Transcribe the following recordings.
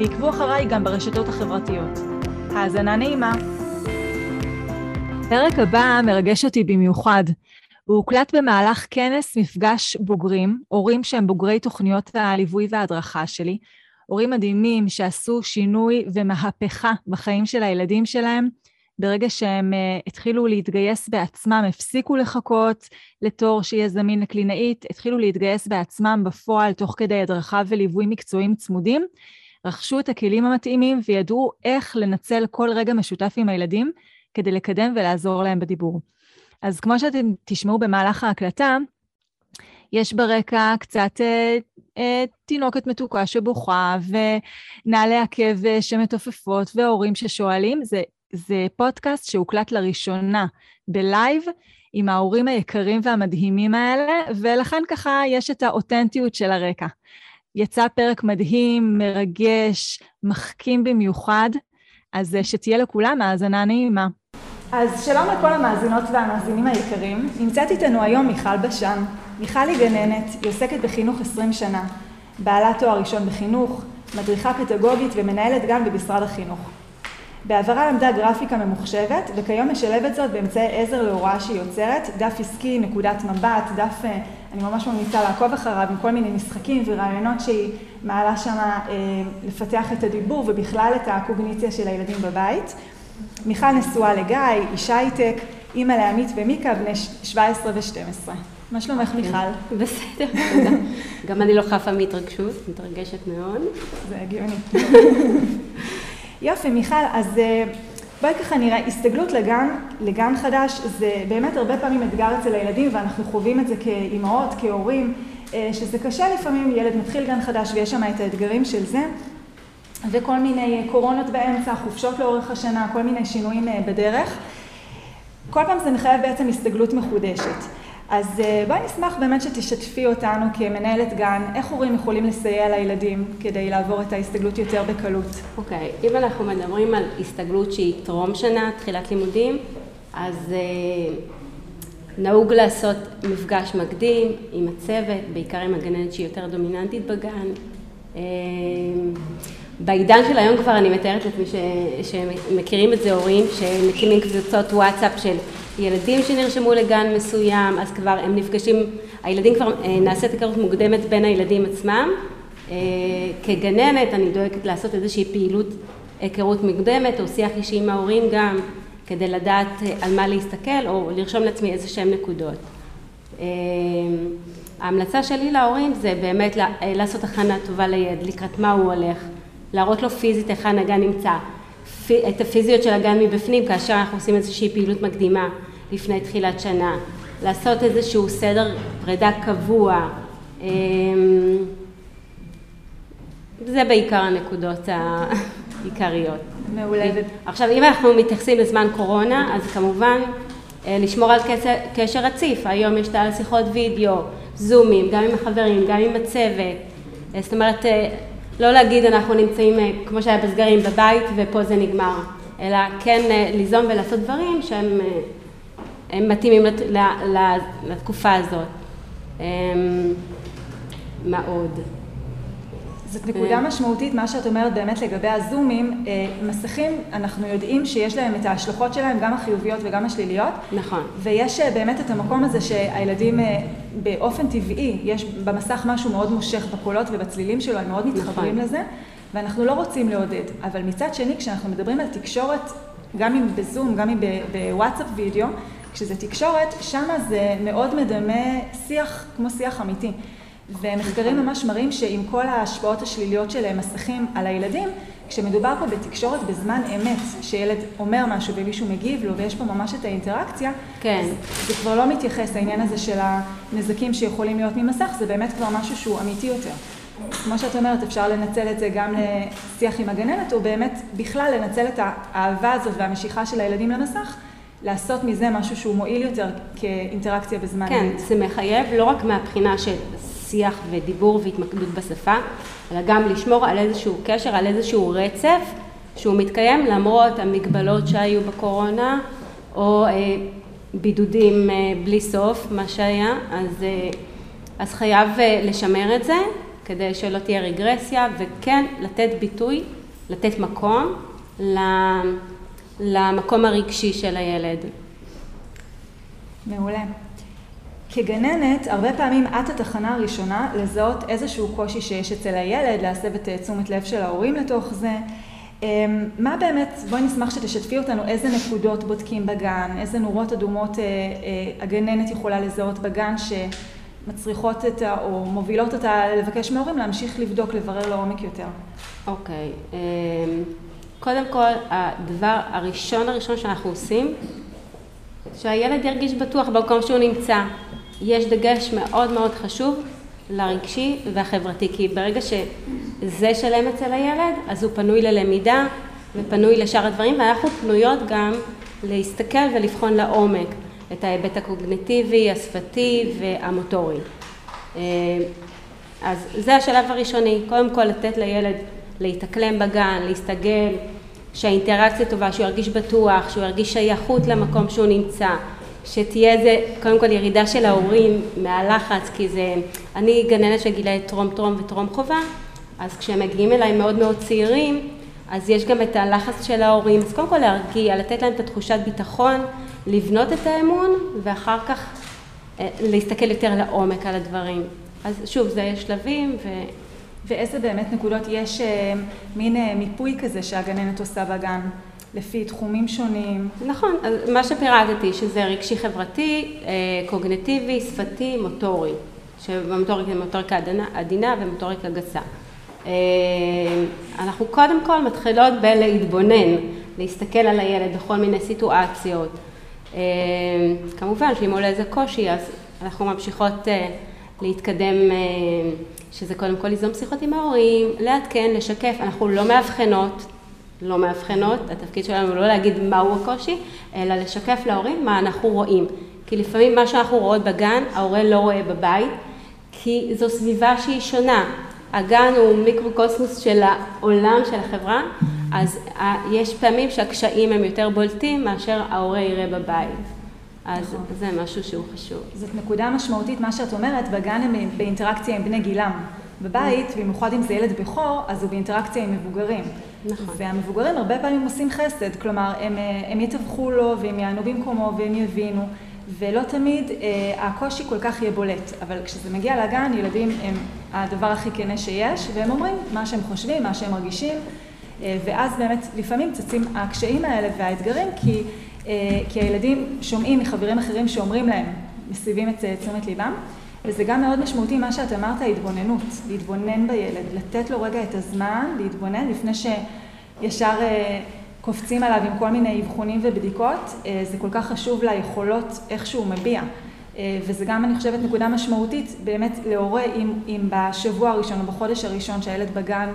ועקבו אחריי גם ברשתות החברתיות. האזנה נעימה. הפרק הבא מרגש אותי במיוחד. הוא הוקלט במהלך כנס מפגש בוגרים, הורים שהם בוגרי תוכניות הליווי וההדרכה שלי, הורים מדהימים שעשו שינוי ומהפכה בחיים של הילדים שלהם, ברגע שהם uh, התחילו להתגייס בעצמם, הפסיקו לחכות לתור שיהיה זמין לקלינאית, התחילו להתגייס בעצמם בפועל תוך כדי הדרכה וליווי מקצועיים צמודים, רכשו את הכלים המתאימים וידעו איך לנצל כל רגע משותף עם הילדים כדי לקדם ולעזור להם בדיבור. אז כמו שאתם תשמעו במהלך ההקלטה, יש ברקע קצת אה, אה, תינוקת מתוקה שבוכה, ונעלי עקב שמתופפות, והורים ששואלים. זה, זה פודקאסט שהוקלט לראשונה בלייב עם ההורים היקרים והמדהימים האלה, ולכן ככה יש את האותנטיות של הרקע. יצא פרק מדהים, מרגש, מחכים במיוחד, אז אה, שתהיה לכולם האזנה נעימה. אז שלום לכל המאזינות והמאזינים היקרים. נמצאת איתנו היום מיכל בשן. מיכל היא גננת, היא עוסקת בחינוך 20 שנה. בעלת תואר ראשון בחינוך, מדריכה פדגוגית ומנהלת גן במשרד החינוך. בעברה למדה גרפיקה ממוחשבת, וכיום משלבת זאת באמצעי עזר להוראה שהיא יוצרת, דף עסקי, נקודת מבט, דף, אה, אני ממש ממליצה לעקוב אחריו עם כל מיני משחקים ורעיונות שהיא מעלה שם אה, לפתח את הדיבור ובכלל את הקוגניציה של הילדים בבית. מיכל נשואה לגיא, אישה הייטק, אימא לעמית ומיקה, בני 17 ו-12. מה שלומך מיכל? בסדר, תודה. גם אני לא חפה מהתרגשות, מתרגשת מאוד. זה הגיוני. יופי, מיכל, אז אה, בואי ככה נראה, הסתגלות לגן, לגן חדש, זה באמת הרבה פעמים אתגר אצל הילדים, ואנחנו חווים את זה כאימהות, כהורים, אה, שזה קשה לפעמים, ילד מתחיל גן חדש ויש שם את האתגרים של זה, וכל מיני קורונות באמצע, חופשות לאורך השנה, כל מיני שינויים אה, בדרך. כל פעם זה מחייב בעצם הסתגלות מחודשת. אז אה, בואי נשמח באמת שתשתפי אותנו כמנהלת גן, איך הורים יכולים לסייע לילדים כדי לעבור את ההסתגלות יותר בקלות. אוקיי, okay. אם אנחנו מדברים על הסתגלות שהיא טרום שנה, תחילת לימודים, אז uh, נהוג לעשות מפגש מקדים עם הצוות, בעיקר עם הגננת שהיא יותר דומיננטית בגן. Uh, בעידן של היום כבר אני מתארת לעצמי שמכירים את זה הורים שמקימים קבוצות וואטסאפ של ילדים שנרשמו לגן מסוים, אז כבר הם נפגשים, הילדים כבר, אה, נעשית היכרות מוקדמת בין הילדים עצמם. אה, כגננת אני דואגת לעשות איזושהי פעילות היכרות מוקדמת או שיח אישי עם ההורים גם, כדי לדעת אה, על מה להסתכל או לרשום לעצמי איזה שהם נקודות. ההמלצה שלי להורים זה באמת לעשות הכנה טובה לילד, לקראת מה הוא הולך, להראות לו פיזית היכן הגן נמצא, את הפיזיות של הגן מבפנים כאשר אנחנו עושים איזושהי פעילות מקדימה לפני תחילת שנה, לעשות איזשהו סדר פרידה קבוע, אמ, זה בעיקר הנקודות העיקריות. מעולה. עכשיו אם אנחנו מתייחסים לזמן קורונה אז כמובן אה, לשמור על קשר, קשר רציף, היום יש תעל שיחות וידאו, זומים, גם עם החברים, גם עם הצוות, אה, זאת אומרת אה, לא להגיד אנחנו נמצאים אה, כמו שהיה בסגרים בבית ופה זה נגמר, אלא כן אה, ליזום ולעשות דברים שהם אה, מתאימים לתקופה הזאת. אמ, מה עוד? זאת נקודה משמעותית, מה שאת אומרת באמת לגבי הזומים, מסכים, אנחנו יודעים שיש להם את ההשלכות שלהם, גם החיוביות וגם השליליות. נכון. ויש באמת את המקום הזה שהילדים באופן טבעי, יש במסך משהו מאוד מושך בקולות ובצלילים שלו, הם מאוד מתחברים נכון. לזה, ואנחנו לא רוצים לעודד. אבל מצד שני, כשאנחנו מדברים על תקשורת, גם אם בזום, גם אם בוואטסאפ וידאו, כשזה תקשורת, שמה זה מאוד מדמה שיח כמו שיח אמיתי. ומחקרים. ממש מראים שעם כל ההשפעות השליליות של מסכים על הילדים, כשמדובר פה בתקשורת בזמן אמת, שילד אומר משהו ומישהו מגיב לו ויש פה ממש את האינטראקציה, כן. זה כבר לא מתייחס, העניין הזה של הנזקים שיכולים להיות ממסך, זה באמת כבר משהו שהוא אמיתי יותר. כמו שאת אומרת, אפשר לנצל את זה גם לשיח עם הגננת, או באמת בכלל לנצל את האהבה הזאת והמשיכה של הילדים למסך, לעשות מזה משהו שהוא מועיל יותר כאינטראקציה בזמן כן, זה מחייב לא רק מהבחינה של שיח ודיבור והתמקדות בשפה, אלא גם לשמור על איזשהו קשר, על איזשהו רצף שהוא מתקיים למרות המגבלות שהיו בקורונה, או אה, בידודים אה, בלי סוף, מה שהיה, אז, אה, אז חייב אה, לשמר את זה כדי שלא תהיה רגרסיה, וכן לתת ביטוי, לתת מקום למקום הרגשי של הילד. מעולה. כגננת, הרבה פעמים את התחנה הראשונה לזהות איזשהו קושי שיש אצל הילד, להסב את תשומת לב של ההורים לתוך זה. אמ, מה באמת, בואי נשמח שתשתפי אותנו, איזה נקודות בודקים בגן, איזה נורות אדומות אה, אה, הגננת יכולה לזהות בגן שמצריכות את ה... או מובילות אותה לבקש מההורים להמשיך לבדוק, לברר לעומק יותר. אוקיי. Okay. אמ, קודם כל, הדבר הראשון הראשון שאנחנו עושים, שהילד ירגיש בטוח במקום שהוא נמצא. יש דגש מאוד מאוד חשוב לרגשי והחברתי, כי ברגע שזה שלם אצל הילד, אז הוא פנוי ללמידה ופנוי לשאר הדברים, ואנחנו פנויות גם להסתכל ולבחון לעומק את ההיבט הקוגנטיבי, השפתי והמוטורי. אה, אז זה השלב הראשוני, קודם כל לתת לילד להתאקלם בגן, להסתגל, שהאינטראקציה טובה, שהוא ירגיש בטוח, שהוא ירגיש שייכות למקום שהוא נמצא, שתהיה איזה, קודם כל ירידה של ההורים מהלחץ, כי זה, אני גננת של גילאי טרום טרום וטרום חובה, אז כשהם מגיעים אליי מאוד מאוד צעירים, אז יש גם את הלחץ של ההורים, אז קודם כל להרגיע, לתת להם את התחושת ביטחון, לבנות את האמון, ואחר כך אה, להסתכל יותר לעומק על הדברים. אז שוב, זה שלבים, ו... ואיזה באמת נקודות יש אה, מין אה, מיפוי כזה שהגננת עושה בגן? לפי תחומים שונים. נכון, אז מה שפירטתי, שזה רגשי חברתי, אה, קוגנטיבי, שפתי, מוטורי, שבמוטוריקה זה מוטוריקה עדינה ומוטוריקה גסה. אה, אנחנו קודם כל מתחילות בלהתבונן, להסתכל על הילד בכל מיני סיטואציות. אה, כמובן שאם עולה איזה קושי, אז אנחנו ממשיכות להתקדם, שזה קודם כל ליזום שיחות עם ההורים, לעדכן, לשקף, אנחנו לא מאבחנות. לא מאבחנות, התפקיד שלנו לא להגיד מהו הקושי, אלא לשקף להורים מה אנחנו רואים. כי לפעמים מה שאנחנו רואות בגן, ההורה לא רואה בבית, כי זו סביבה שהיא שונה. הגן הוא מיקרוקוסמוס של העולם של החברה, אז יש פעמים שהקשיים הם יותר בולטים מאשר ההורה יראה בבית. אז נכון. זה משהו שהוא חשוב. זאת נקודה משמעותית, מה שאת אומרת, בגן הם באינטראקציה עם בני גילם. בבית, במיוחד אם זה ילד בכור, אז הוא באינטראקציה עם מבוגרים. נכון. והמבוגרים הרבה פעמים עושים חסד, כלומר, הם, אה, הם יתווכו לו והם יענו במקומו והם יבינו, ולא תמיד אה, הקושי כל כך יהיה בולט. אבל כשזה מגיע לגן, ילדים הם הדבר הכי כנה שיש, והם אומרים מה שהם חושבים, מה שהם מרגישים, אה, ואז באמת לפעמים צצים הקשיים האלה והאתגרים, כי, אה, כי הילדים שומעים מחברים אחרים שאומרים להם, מסביבים את תשומת ליבם. וזה גם מאוד משמעותי מה שאת אמרת, ההתבוננות, להתבונן בילד, לתת לו רגע את הזמן להתבונן לפני שישר אה, קופצים עליו עם כל מיני אבחונים ובדיקות, אה, זה כל כך חשוב ליכולות איך שהוא מביע. אה, וזה גם, אני חושבת, נקודה משמעותית באמת להורה, אם, אם בשבוע הראשון או בחודש הראשון שהילד בגן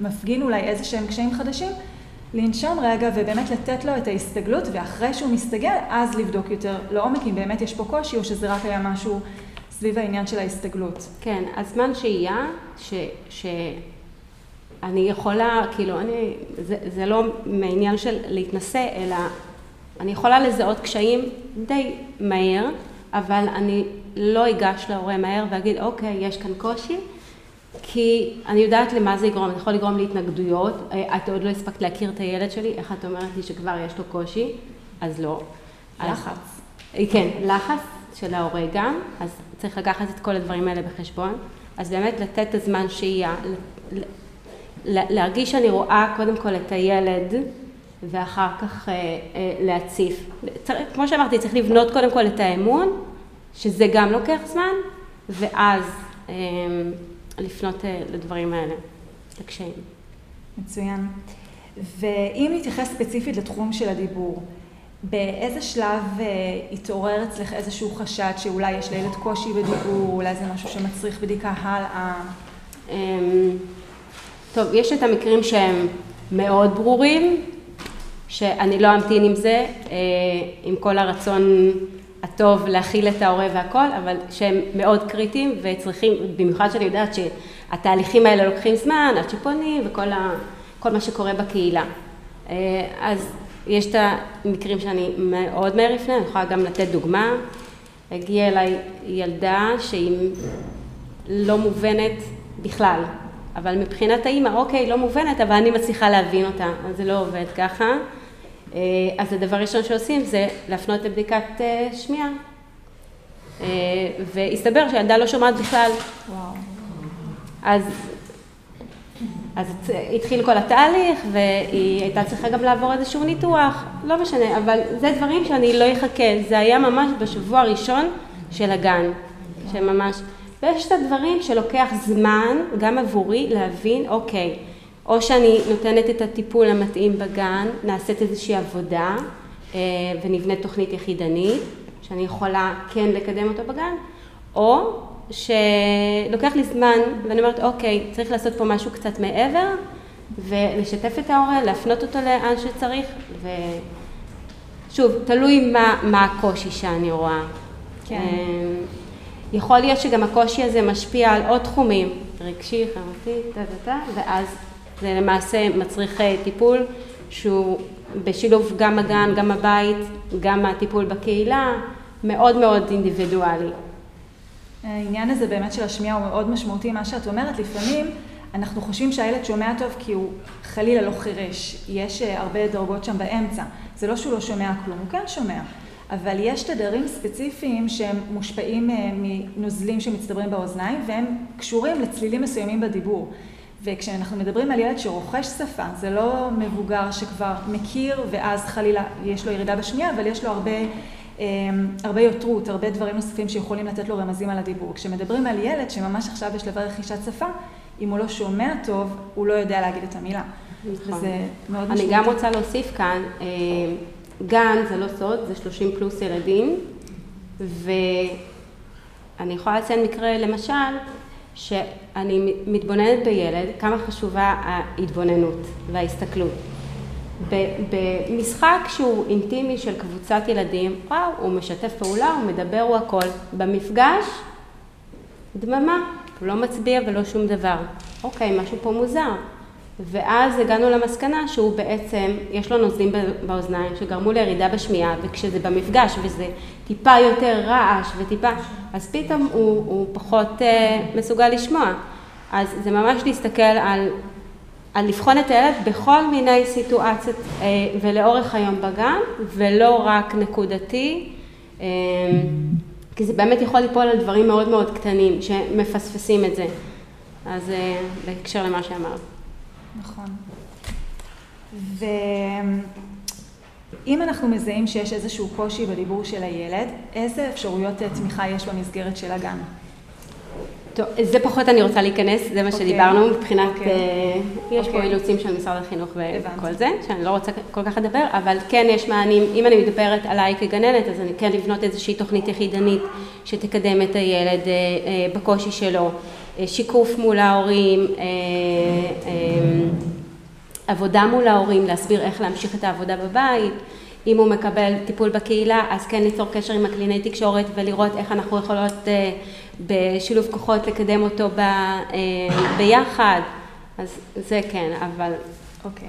מפגין אולי איזה שהם קשיים חדשים, לנשום רגע ובאמת לתת לו את ההסתגלות, ואחרי שהוא מסתגל, אז לבדוק יותר לעומק אם באמת יש פה קושי או שזה רק היה משהו סביב העניין של ההסתגלות. כן, הזמן שהייה, ש, שאני יכולה, כאילו, אני, זה, זה לא מעניין של להתנשא, אלא אני יכולה לזהות קשיים די מהר, אבל אני לא אגש להורה מהר ואגיד, אוקיי, יש כאן קושי, כי אני יודעת למה זה יגרום, זה יכול לגרום להתנגדויות, את עוד לא הספקת להכיר את הילד שלי, איך את אומרת לי שכבר יש לו קושי? אז לא. לחץ. כן, לחץ של ההורה גם, אז צריך לקחת את כל הדברים האלה בחשבון. אז באמת לתת את הזמן שהייה, להרגיש שאני רואה קודם כל את הילד, ואחר כך אה, אה, להציף. צריך, כמו שאמרתי, צריך לבנות קודם כל את האמון, שזה גם לוקח זמן, ואז אה, לפנות אה, לדברים האלה, לקשיים. מצוין. ואם נתייחס ספציפית לתחום של הדיבור, באיזה שלב אה, התעורר אצלך איזשהו חשד שאולי יש לילד קושי בדיבור, אולי זה משהו שמצריך בדיקה הלאה? אמ, טוב, יש את המקרים שהם מאוד ברורים, שאני לא אמתין עם זה, אה, עם כל הרצון הטוב להכיל את ההורה והכל, אבל שהם מאוד קריטיים וצריכים, במיוחד שאני יודעת שהתהליכים האלה לוקחים זמן, עד שפונים וכל ה, מה שקורה בקהילה. אה, אז יש את המקרים שאני מאוד מהר לפני, אני יכולה גם לתת דוגמה. הגיעה אליי ילדה שהיא לא מובנת בכלל, אבל מבחינת האימא, אוקיי, לא מובנת, אבל אני מצליחה להבין אותה, אז זה לא עובד ככה. אה, אז הדבר הראשון שעושים זה להפנות לבדיקת אה, שמיעה. אה, והסתבר שהילדה לא שומעת בכלל. וואו. אז, אז התחיל כל התהליך והיא הייתה צריכה גם לעבור איזשהו ניתוח, לא משנה, אבל זה דברים שאני לא אחכה, זה היה ממש בשבוע הראשון של הגן, שממש, ויש את הדברים שלוקח זמן, גם עבורי, להבין, אוקיי, או שאני נותנת את הטיפול המתאים בגן, נעשית איזושהי עבודה אה, ונבנית תוכנית יחידנית, שאני יכולה כן לקדם אותו בגן, או שלוקח לי זמן ואני אומרת, אוקיי, צריך לעשות פה משהו קצת מעבר, ולשתף את ההורה, להפנות אותו לאן שצריך, ושוב, תלוי מה, מה הקושי שאני רואה. כן. אה, יכול להיות שגם הקושי הזה משפיע על עוד תחומים, רגשי, חברתי, טה-טה-טה, ואז זה למעשה מצריך אה, טיפול שהוא בשילוב גם הגן, גם הבית, גם הטיפול בקהילה, מאוד מאוד אינדיבידואלי. העניין הזה באמת של השמיעה הוא מאוד משמעותי, מה שאת אומרת, לפעמים אנחנו חושבים שהילד שומע טוב כי הוא חלילה לא חירש, יש אה, הרבה דרגות שם באמצע, זה לא שהוא לא שומע כלום, הוא כן שומע, אבל יש תדרים ספציפיים שהם מושפעים אה, מנוזלים שמצטברים באוזניים והם קשורים לצלילים מסוימים בדיבור. וכשאנחנו מדברים על ילד שרוכש שפה, זה לא מבוגר שכבר מכיר ואז חלילה יש לו ירידה בשמיעה, אבל יש לו הרבה, הרבה יותרות, הרבה דברים נוספים שיכולים לתת לו רמזים על הדיבור. כשמדברים על ילד שממש עכשיו בשלבי רכישת שפה, אם הוא לא שומע טוב, הוא לא יודע להגיד את המילה. נכון. וזה מאוד משמעותי. אני גם רוצה להוסיף כאן, אה, גן זה לא סוד, זה 30 פלוס ילדים, ואני יכולה לציין מקרה, למשל, שאני מתבוננת בילד, כמה חשובה ההתבוננות וההסתכלות. במשחק שהוא אינטימי של קבוצת ילדים, וואו, הוא משתף פעולה, הוא מדבר, הוא הכל. במפגש, דממה, הוא לא מצביע ולא שום דבר. אוקיי, משהו פה מוזר. ואז הגענו למסקנה שהוא בעצם, יש לו נוזלים באוזניים שגרמו לירידה בשמיעה, וכשזה במפגש וזה טיפה יותר רעש וטיפה, אז פתאום הוא, הוא פחות uh, מסוגל לשמוע. אז זה ממש להסתכל על, על לבחון את הילד בכל מיני סיטואציות uh, ולאורך היום בגן, ולא רק נקודתי, uh, כי זה באמת יכול ליפול על דברים מאוד מאוד קטנים שמפספסים את זה. אז uh, בהקשר למה שאמרת. נכון. ואם אנחנו מזהים שיש איזשהו קושי בדיבור של הילד, איזה אפשרויות תמיכה יש במסגרת של הגן? טוב, זה פחות אני רוצה להיכנס, זה מה okay. אוקיי. שדיברנו מבחינת, okay. אוקיי. יש. פה אוקיי. אילוצים של משרד החינוך וכל זה, שאני לא רוצה כל כך לדבר, אבל כן יש מענים, אם אני מדברת עליי כגננת, אז אני כן לבנות איזושהי תוכנית יחידנית שתקדם את הילד uh, uh, בקושי שלו, שיקוף מול ההורים, עבודה מול ההורים, להסביר איך להמשיך את העבודה בבית, אם הוא מקבל טיפול בקהילה, אז כן ליצור קשר עם הקלינאי תקשורת ולראות איך אנחנו יכולות בשילוב כוחות לקדם אותו ב, אה, ביחד, אז זה כן, אבל אוקיי.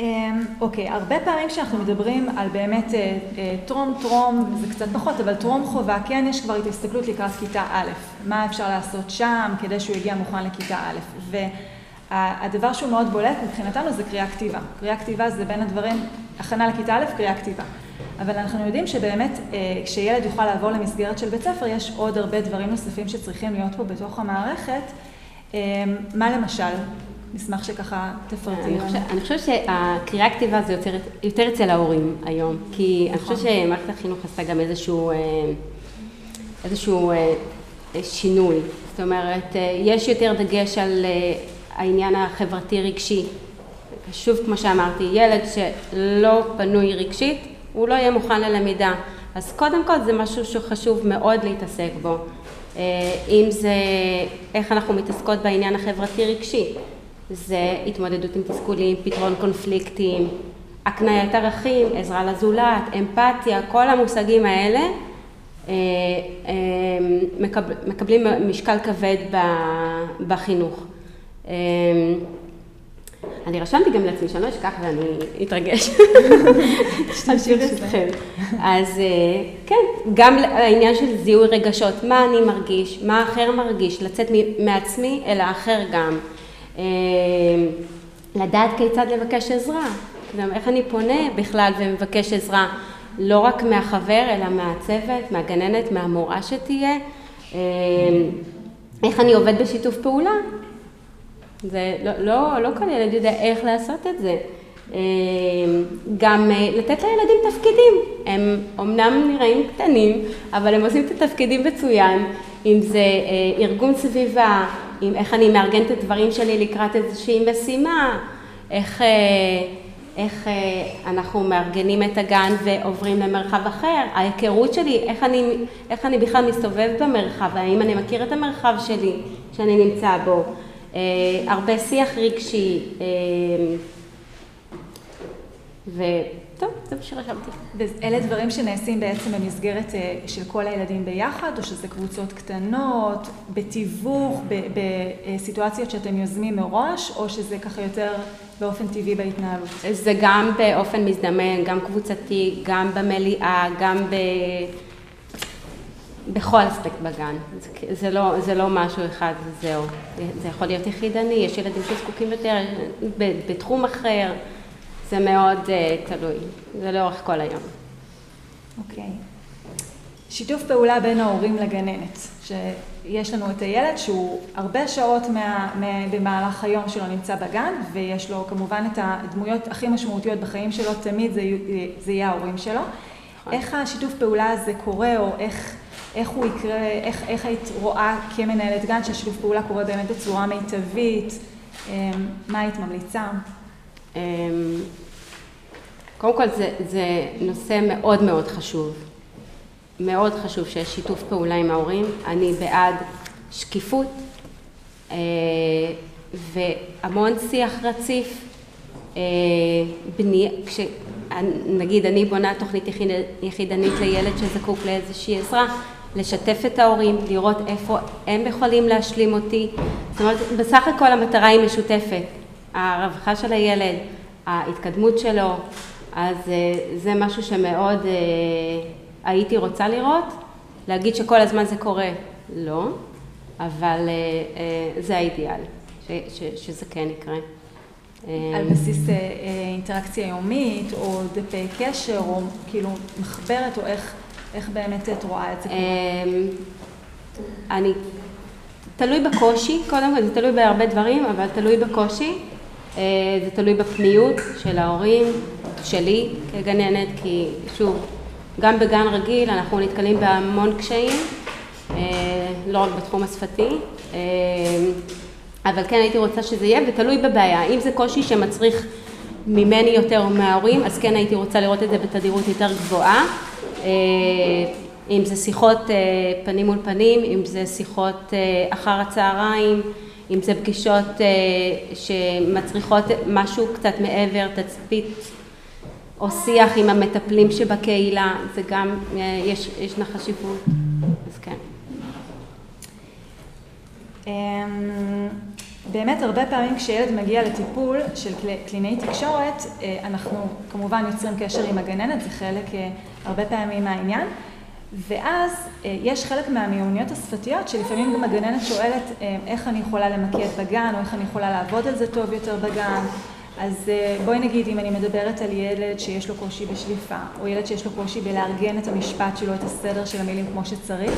אמ, אוקיי, הרבה פעמים כשאנחנו מדברים על באמת אה, אה, טרום טרום, זה קצת פחות, אבל טרום חובה, כן יש כבר את הסתכלות לקראת כיתה א', מה אפשר לעשות שם כדי שהוא יגיע מוכן לכיתה א', והדבר שהוא מאוד בולט מבחינתנו זה קריאה כתיבה. קריאה כתיבה זה בין הדברים, הכנה לכיתה א', קריאה כתיבה. אבל אנחנו יודעים שבאמת אה, כשילד יוכל לעבור למסגרת של בית ספר, יש עוד הרבה דברים נוספים שצריכים להיות פה בתוך המערכת. אה, מה למשל? נשמח שככה תפרטי. אני חושבת שהקריאה כתיבה זה יותר, יותר אצל ההורים היום, כי אני חושבת נכון. שמערכת החינוך עשתה גם איזשהו, אה, איזשהו שינוי. זאת אומרת, יש יותר דגש על העניין החברתי-רגשי. שוב, כמו שאמרתי, ילד שלא פנוי רגשית, הוא לא יהיה מוכן ללמידה. אז קודם כל זה משהו שחשוב מאוד להתעסק בו. אם זה איך אנחנו מתעסקות בעניין החברתי-רגשי, זה התמודדות עם תסכולים, פתרון קונפליקטים, הקניית ערכים, עזרה לזולת, אמפתיה, כל המושגים האלה מקבלים משקל כבד בחינוך. אני רשמתי גם לעצמי שאני לא אשכח ואני אתרגש. אמשיך אתכם. אז כן, גם העניין של זיהוי רגשות, מה אני מרגיש, מה האחר מרגיש, לצאת מעצמי אל האחר גם. לדעת כיצד לבקש עזרה, איך אני פונה בכלל ומבקש עזרה, לא רק מהחבר אלא מהצוות, מהגננת, מהמורה שתהיה, איך אני עובד בשיתוף פעולה, זה לא, לא, לא כל ילד יודע איך לעשות את זה. גם לתת לילדים תפקידים, הם אומנם נראים קטנים, אבל הם עושים את התפקידים מצוין, אם זה ארגון סביבה, עם איך אני מארגן את הדברים שלי לקראת איזושהי משימה, איך, איך אנחנו מארגנים את הגן ועוברים למרחב אחר, ההיכרות שלי, איך אני, איך אני בכלל מסתובב במרחב, האם אני מכיר את המרחב שלי שאני נמצא בו, הרבה שיח רגשי, וטוב, זה מה שרשמתי. ואלה דברים שנעשים בעצם במסגרת של כל הילדים ביחד, או שזה קבוצות קטנות, בתיווך, בסיטואציות שאתם יוזמים מראש, או שזה ככה יותר באופן טבעי בהתנהלות? זה גם באופן מזדמן, גם קבוצתי, גם במליאה, גם ב... בכל אספקט בגן, זה לא, זה לא משהו אחד וזהו, זה יכול להיות יחידני, יש ילדים שזקוקים יותר בתחום אחר, זה מאוד uh, תלוי, זה לאורך כל היום. אוקיי. Okay. שיתוף פעולה בין ההורים לגננת, שיש לנו את הילד שהוא הרבה שעות מה, מה, במהלך היום שלו נמצא בגן, ויש לו כמובן את הדמויות הכי משמעותיות בחיים שלו, תמיד זה, זה יהיה ההורים שלו. נכון. איך השיתוף פעולה הזה קורה, או איך... איך הוא יקרה, איך, איך היית רואה כמנהלת גן שהשיתוף פעולה קורה באמת בצורה מיטבית, מה היית ממליצה? קודם כל זה, זה נושא מאוד מאוד חשוב, מאוד חשוב שיש שיתוף פעולה עם ההורים, אני בעד שקיפות והמון שיח רציף, בני, כש, נגיד אני בונה תוכנית יחידנית לילד שזקוק לאיזושהי עזרה, לשתף את ההורים, לראות איפה הם יכולים להשלים אותי. זאת אומרת, בסך הכל המטרה היא משותפת. הרווחה של הילד, ההתקדמות שלו, אז זה משהו שמאוד הייתי רוצה לראות. להגיד שכל הזמן זה קורה, לא, אבל זה האידיאל, ש, ש, שזה כן יקרה. על בסיס אינטראקציה יומית, או דפי קשר, או כאילו מחברת, או איך... איך באמת את רואה את זה קורה? אני, תלוי בקושי, קודם כל זה תלוי בהרבה דברים, אבל תלוי בקושי. זה תלוי בפניות של ההורים, שלי כגננת, כי שוב, גם בגן רגיל אנחנו נתקלים בהמון קשיים, לא רק בתחום השפתי, אבל כן הייתי רוצה שזה יהיה, ותלוי בבעיה. אם זה קושי שמצריך ממני יותר מההורים, אז כן הייתי רוצה לראות את זה בתדירות יותר גבוהה. אם זה שיחות פנים מול פנים, אם זה שיחות אחר הצהריים, אם זה פגישות שמצריכות משהו קצת מעבר, תצפית או שיח עם המטפלים שבקהילה, זה גם, יש, ישנה חשיבות, אז כן. באמת הרבה פעמים כשילד מגיע לטיפול של קלינאי תקשורת, אנחנו כמובן יוצרים קשר עם הגננת, זה חלק הרבה פעמים מהעניין, ואז יש חלק מהמיומנויות השפתיות שלפעמים גם הגננת שואלת איך אני יכולה למקד בגן, או איך אני יכולה לעבוד על זה טוב יותר בגן. אז בואי נגיד אם אני מדברת על ילד שיש לו קושי בשליפה, או ילד שיש לו קושי בלארגן את המשפט שלו, את הסדר של המילים כמו שצריך,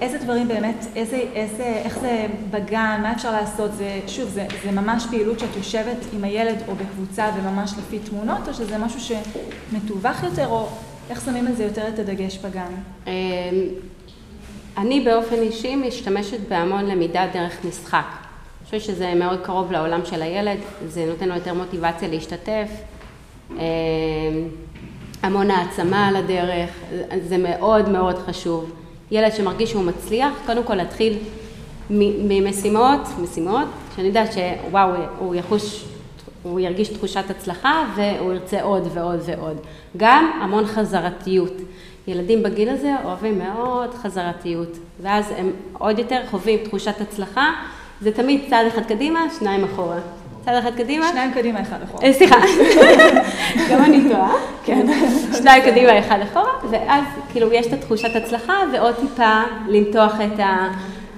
איזה דברים באמת, איזה, איזה, איך זה בגן, מה אפשר לעשות, זה, שוב, זה, זה ממש פעילות שאת יושבת עם הילד או בקבוצה וממש לפי תמונות, או שזה משהו שמתווך יותר, או איך שמים על זה יותר את הדגש בגן? אני באופן אישי משתמשת בהמון למידה דרך משחק. אני חושבת שזה מאוד קרוב לעולם של הילד, זה נותן לו יותר מוטיבציה להשתתף. המון העצמה על הדרך, זה מאוד מאוד חשוב. ילד שמרגיש שהוא מצליח, קודם כל להתחיל ממשימות, משימות, שאני יודעת שוואו, הוא יחוש, הוא ירגיש תחושת הצלחה והוא ירצה עוד ועוד ועוד. גם המון חזרתיות. ילדים בגיל הזה אוהבים מאוד חזרתיות, ואז הם עוד יותר חווים תחושת הצלחה, זה תמיד צעד אחד קדימה, שניים אחורה. צעד אחד קדימה. שניים קדימה, אחד אחורה. אה, סליחה, גם אני טועה, כן. שניים קדימה, אחד אחורה, ואז כאילו יש את התחושת הצלחה ועוד טיפה למתוח את ה...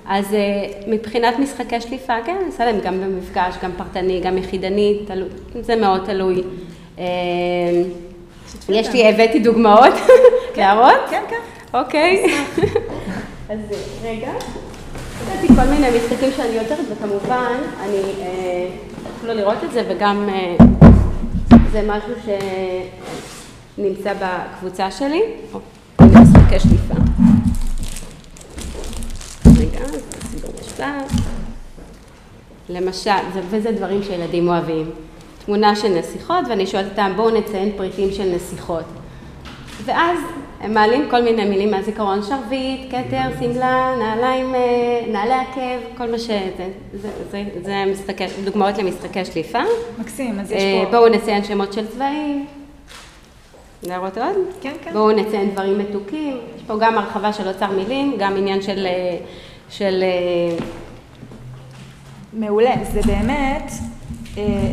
אז אה, מבחינת משחקי שליפה, כן, אני עושה להם גם במפגש, גם פרטני, גם יחידני, תלו, זה מאוד תלוי. אה, יש לי, הבאתי דוגמאות להראות? כן, כן. אוקיי. אז רגע. הבאתי כל מיני משחקים שאני עוזרת, וכמובן, אני, תוכלו לראות את זה, וגם זה משהו שנמצא בקבוצה שלי. משחקי שליפה. רגע, סידור בשלב. למשל, וזה דברים שילדים אוהבים. תמונה של נסיכות, ואני שואלת אותם, בואו נציין פריטים של נסיכות. ואז הם מעלים כל מיני מילים מהזיכרון, שרביט, כתר, שמלה, נעליים, נעלי עקב, כל מה ש... זה, זה, זה, זה משחקי, דוגמאות למשחקי שליפה. מקסים, אז יש פה... בואו נציין שמות של צבעים. להראות עוד? כן, כן. בואו נציין דברים מתוקים. יש פה גם הרחבה של אוצר מילים, גם עניין של... של... מעולה. זה באמת,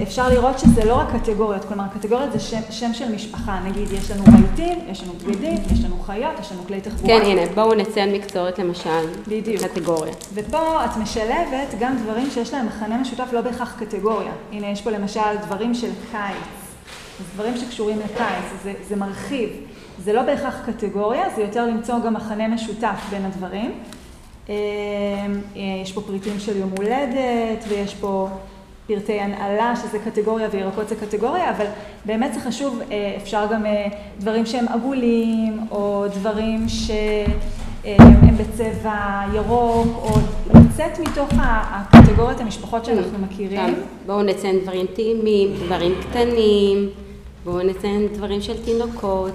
אפשר לראות שזה לא רק קטגוריות, כלומר קטגוריות זה שם, שם של משפחה, נגיד יש לנו רהיטים, יש לנו בגדים, יש לנו חיות, יש לנו כלי תחבורה. כן, הנה, בואו נציין מקצועות למשל, בדיוק. קטגוריה. ופה את משלבת גם דברים שיש להם מכנה משותף, לא בהכרח קטגוריה. הנה, יש פה למשל דברים של קיץ, דברים שקשורים לקיץ, זה, זה מרחיב. זה לא בהכרח קטגוריה, זה יותר למצוא גם מכנה משותף בין הדברים. יש פה פריטים של יום הולדת, ויש פה פרטי הנעלה, שזה קטגוריה, וירקות זה קטגוריה, אבל באמת זה חשוב, אפשר גם דברים שהם עגולים, או דברים שהם בצבע ירוק, או לצאת מתוך הקטגוריות המשפחות שאנחנו מכירים. בואו נציין דברים טעימים, דברים קטנים, בואו נציין דברים של תינוקות.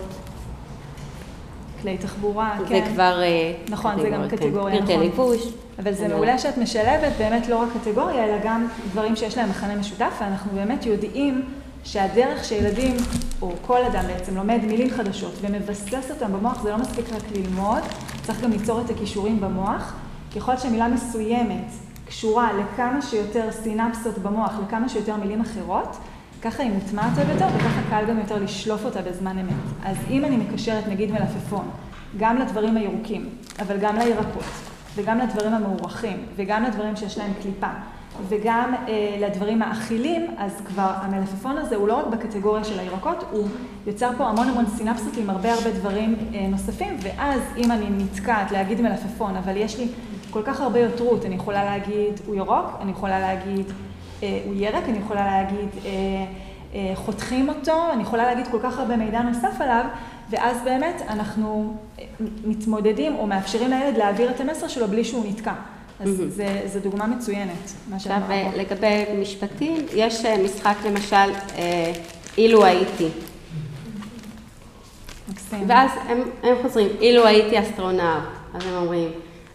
כלי תחבורה, כן. זה כבר נכון, זה גם קטגוריה, נכון. פרטי לבוש. אבל זה מעולה שאת משלבת באמת לא רק קטגוריה, אלא גם דברים שיש להם מכנה משותף, ואנחנו באמת יודעים שהדרך שילדים, או כל אדם בעצם, לומד מילים חדשות ומבסס אותם במוח, זה לא מספיק רק ללמוד, צריך גם ליצור את הכישורים במוח. ככל שמילה מסוימת קשורה לכמה שיותר סינפסות במוח, לכמה שיותר מילים אחרות, ככה היא מוטמעת עוד יותר, וככה קל גם יותר לשלוף אותה בזמן אמת. אז אם אני מקשרת, נגיד מלפפון, גם לדברים הירוקים, אבל גם לירקות, וגם לדברים המאורחים, וגם לדברים שיש להם קליפה, וגם אה, לדברים האכילים, אז כבר המלפפון הזה הוא לא רק בקטגוריה של הירקות, הוא יוצר פה המון המון סינפסות עם הרבה הרבה דברים אה, נוספים, ואז אם אני נתקעת להגיד מלפפון, אבל יש לי כל כך הרבה יותרות, אני יכולה להגיד הוא ירוק, אני יכולה להגיד הוא ירק, אני יכולה להגיד חותכים אותו, אני יכולה להגיד כל כך הרבה מידע נוסף עליו, ואז באמת אנחנו מתמודדים או מאפשרים לילד להעביר את המסר שלו בלי שהוא נתקע. אז זו דוגמה מצוינת. עכשיו, לגבי משפטים, יש משחק למשל, אילו הייתי. מקסים. ואז הם, הם חוזרים, אילו הייתי אסטרונאוט, אז הם אומרים,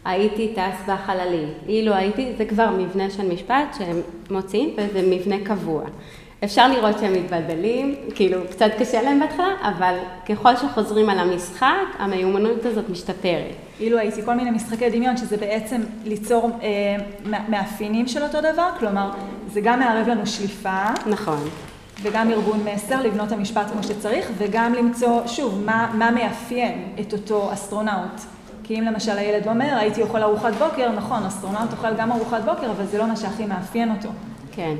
הייתי טס בחללי, אילו הייתי, זה כבר מבנה של משפט שהם מוציאים וזה מבנה קבוע. אפשר לראות שהם מתבלבלים, כאילו קצת קשה להם בהתחלה, אבל ככל שחוזרים על המשחק, המיומנות הזאת משתפרת. אילו הייתי כל מיני משחקי דמיון, שזה בעצם ליצור אה, מאפיינים של אותו דבר, כלומר, זה גם מערב לנו שליפה. נכון. וגם ארגון מסר, לבנות המשפט כמו שצריך, וגם למצוא, שוב, מה, מה מאפיין את אותו אסטרונאוט. כי אם למשל הילד אומר, הייתי אוכל ארוחת בוקר, נכון, אסטרונאוט אוכל גם ארוחת בוקר, אבל זה לא מה שהכי מאפיין אותו. כן.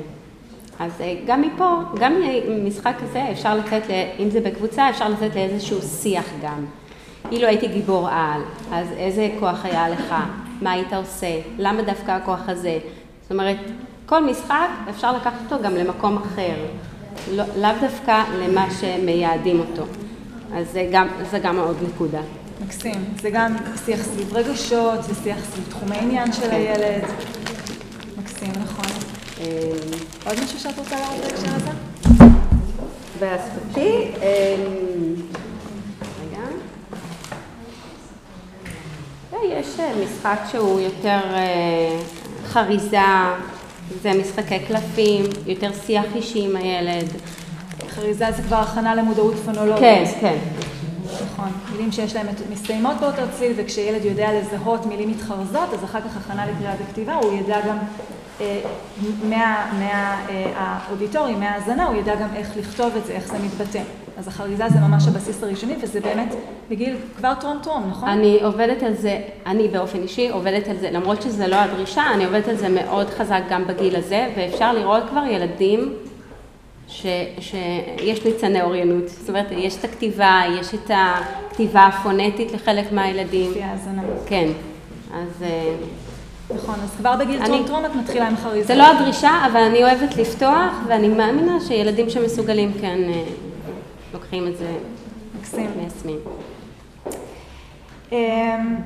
אז גם מפה, גם ממשחק כזה אפשר לצאת, אם זה בקבוצה, אפשר לצאת לאיזשהו שיח גם. אילו הייתי גיבור על, אז איזה כוח היה לך? מה היית עושה? למה דווקא הכוח הזה? זאת אומרת, כל משחק אפשר לקחת אותו גם למקום אחר. לא, דווקא למה שמייעדים אותו. אז זה גם, זה גם עוד נקודה. מקסים. זה גם שיח סביב רגשות, זה שיח סביב תחומי עניין של הילד. מקסים, נכון. עוד משהו שאת רוצה להראות בהקשר הזה? והשפתי, רגע. משחק שהוא יותר חריזה, זה משחקי קלפים, יותר שיח אישי עם הילד. חריזה זה כבר הכנה למודעות פונולוגית. כן, כן. נכון, מילים שיש להן מסתיימות באותו צליל, וכשילד יודע לזהות מילים מתחרזות, אז אחר כך הכנה לקריאה וכתיבה, הוא ידע גם מהאודיטורי, מה, מההאזנה, הוא ידע גם איך לכתוב את זה, איך זה מתבטא. אז החריזה זה ממש הבסיס הראשוני, וזה באמת בגיל כבר טרום טרום, נכון? אני עובדת על זה, אני באופן אישי עובדת על זה, למרות שזה לא הדרישה, אני עובדת על זה מאוד חזק גם בגיל הזה, ואפשר לראות כבר ילדים ש, שיש ניצני אוריינות, זאת אומרת, יש את הכתיבה, יש את הכתיבה הפונטית לחלק מהילדים. לפי ההאזנה. כן, אז... נכון, אז כבר בגיל טרום טרום את מתחילה עם חריזה. זה לא הדרישה, אבל אני אוהבת לפתוח, ואני מאמינה שילדים שמסוגלים כן לוקחים את זה, מקסים. מיישמים.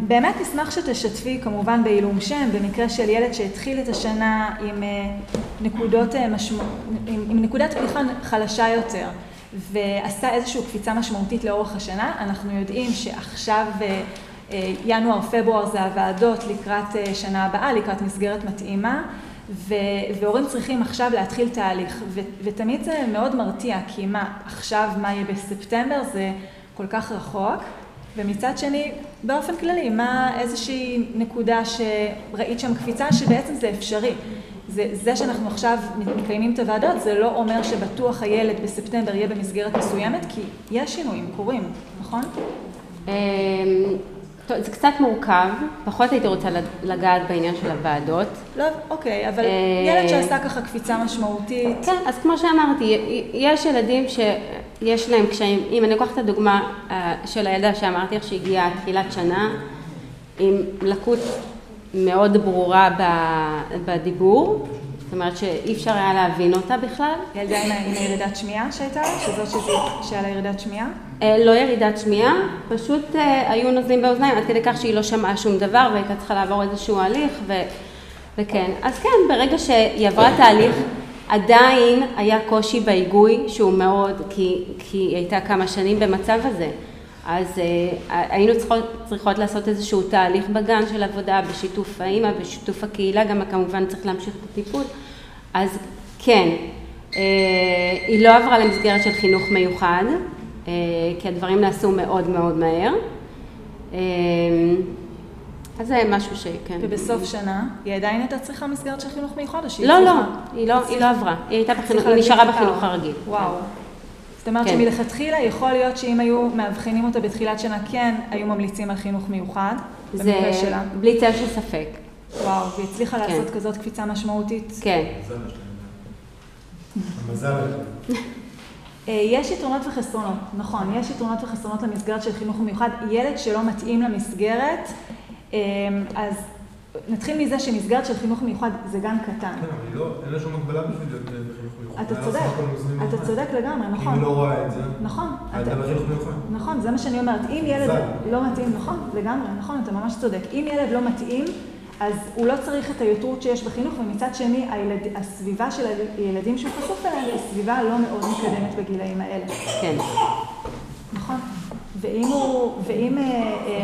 באמת נשמח שתשתפי כמובן בעילום שם, במקרה של ילד שהתחיל את השנה עם נקודות משמעות, עם נקודת פתיחה חלשה יותר, ועשה איזושהי קפיצה משמעותית לאורך השנה. אנחנו יודעים שעכשיו ינואר-פברואר זה הוועדות לקראת שנה הבאה, לקראת מסגרת מתאימה, והורים צריכים עכשיו להתחיל תהליך, ותמיד זה מאוד מרתיע, כי מה, עכשיו מה יהיה בספטמבר, זה כל כך רחוק, ומצד שני, באופן כללי, מה איזושהי נקודה שראית שם קפיצה, שבעצם זה אפשרי. זה, זה שאנחנו עכשיו מקיימים את הוועדות, זה לא אומר שבטוח הילד בספטמבר יהיה במסגרת מסוימת, כי יש שינויים, קורים, נכון? טוב, זה קצת מורכב, פחות הייתי רוצה לגעת בעניין של הוועדות. לא, אוקיי, אבל ילד שעשה ככה קפיצה משמעותית. כן, אז כמו שאמרתי, יש ילדים שיש להם קשיים, אם אני לוקחת את הדוגמה של הילדה שאמרתי לך שהגיעה תחילת שנה, עם לקות מאוד ברורה בדיבור, זאת אומרת שאי אפשר היה להבין אותה בכלל. ילדה עם הירידת שמיעה שהייתה? שזאת שהיה לה ירידת שמיעה? לא ירידת שמיעה, פשוט היו נוזלים באוזניים עד כדי כך שהיא לא שמעה שום דבר והייתה צריכה לעבור איזשהו הליך ו... וכן. אז כן, ברגע שהיא עברה תהליך, עדיין היה קושי בהיגוי שהוא מאוד, כי, כי היא הייתה כמה שנים במצב הזה. אז היינו צריכות, צריכות לעשות איזשהו תהליך בגן של עבודה בשיתוף האימא, בשיתוף הקהילה, גם כמובן צריך להמשיך את הטיפול. אז כן, היא לא עברה למסגרת של חינוך מיוחד, כי הדברים נעשו מאוד מאוד מהר. אז זה משהו שכן. ובסוף שנה, היא עדיין הייתה צריכה מסגרת של חינוך מיוחד או שהיא צריכה? לא, לא, היא לא, היא לא עברה. היא הייתה בחינוך, היא נשארה בחינוך הרגיל. וואו. זאת אומרת שמלכתחילה יכול להיות שאם היו מאבחנים אותה בתחילת שנה, כן היו ממליצים על חינוך מיוחד, שלה. בלי צל של ספק. וואו, והיא הצליחה לעשות כזאת קפיצה משמעותית. כן. המזל. יש יתרונות וחסרונות, נכון, יש יתרונות וחסרונות למסגרת של חינוך מיוחד. ילד שלא מתאים למסגרת, אז נתחיל מזה שמסגרת של חינוך מיוחד זה גן קטן. כן, אבל לא, אין לה שום הגבלה בשביל להיות בחינוך מיוחד. אתה צודק, אתה צודק לגמרי, נכון. אם היא לא רואה את זה, נכון. הייתה בחינוך מיוחד. נכון, זה מה שאני אומרת. אם ילד לא מתאים, נכון, לגמרי, נכון, אתה ממש צודק. אם ילד לא מתאים, אז הוא לא צריך את היותרות שיש בחינוך, ומצד שני, הסביבה של הילדים שהוא חשוף אליהם היא סביבה לא מאוד מקדמת בגילאים האלה. כן. נכון. ואם הוא, ואם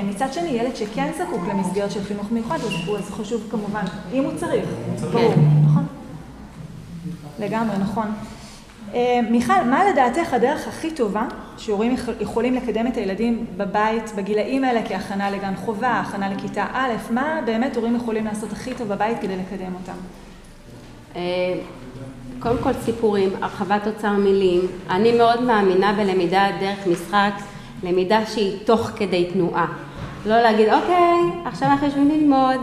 מצד שני ילד שכן זקוק למסגרת של חינוך מיוחד, אז חשוב כמובן, אם הוא צריך, ברור, נכון? לגמרי, נכון. מיכל, מה לדעתך הדרך הכי טובה שהורים יכולים לקדם את הילדים בבית, בגילאים האלה כהכנה לגן חובה, הכנה לכיתה א', מה באמת הורים יכולים לעשות הכי טוב בבית כדי לקדם אותם? קודם כל סיפורים, הרחבת אוצר מילים. אני מאוד מאמינה בלמידה דרך משחק. למידה שהיא תוך כדי תנועה. לא להגיד, אוקיי, עכשיו אנחנו יושבים ללמוד,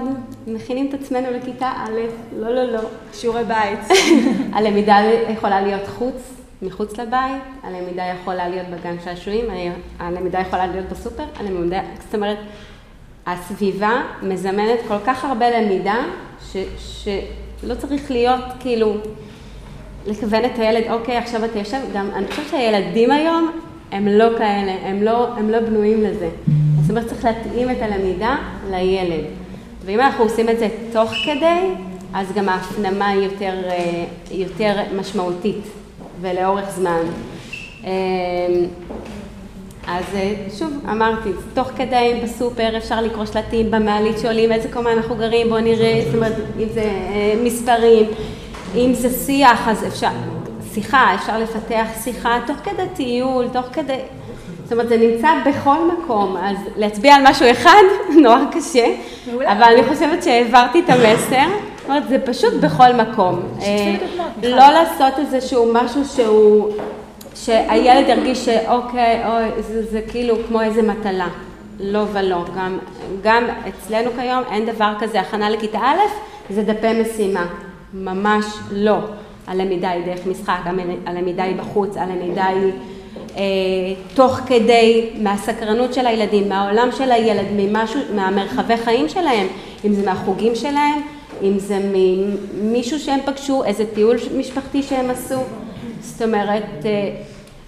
מכינים את עצמנו לכיתה א', לא, לא, לא. שיעורי בית. הלמידה יכולה להיות חוץ, מחוץ לבית, הלמידה יכולה להיות בגן שעשועים, הלמידה יכולה להיות בסופר, הלמידה, זאת אומרת, הסביבה מזמנת כל כך הרבה למידה, ש, שלא צריך להיות כאילו, לכוון את הילד, אוקיי, עכשיו אתה יושב, גם אני חושבת שהילדים היום, הם לא כאלה, הם לא, הם לא בנויים לזה. זאת אומרת, צריך להתאים את הלמידה לילד. ואם אנחנו עושים את זה תוך כדי, אז גם ההפנמה היא יותר, יותר משמעותית ולאורך זמן. אז אה, שוב, אמרתי, תוך כדי בסופר אפשר לקרוא שלטים במעלית שעולים איזה קומה אנחנו גרים, בואו נראה, זאת אומרת, אם זה אה, מספרים, אם זה שיח, אז אפשר, שיחה, אפשר לפתח שיחה תוך כדי טיול, תוך כדי, זאת אומרת, זה נמצא בכל מקום, אז להצביע על משהו אחד, נורא קשה. אבל אני חושבת שהעברתי את המסר, זאת אומרת, זה פשוט בכל מקום. אה, לא לעשות איזשהו משהו שהוא... שהילד ירגיש שאוקיי, אוי, זה, זה כאילו כמו איזה מטלה. לא ולא. גם, גם אצלנו כיום אין דבר כזה, הכנה לכיתה א', זה דפי משימה. ממש לא. הלמידה היא דרך משחק, הלמידה היא בחוץ, הלמידה היא אה, תוך כדי, מהסקרנות של הילדים, מהעולם של הילד, ממשהו, מהמרחבי חיים שלהם, אם זה מהחוגים שלהם, אם זה ממישהו שהם פגשו, איזה טיול משפחתי שהם עשו. זאת אומרת, אה,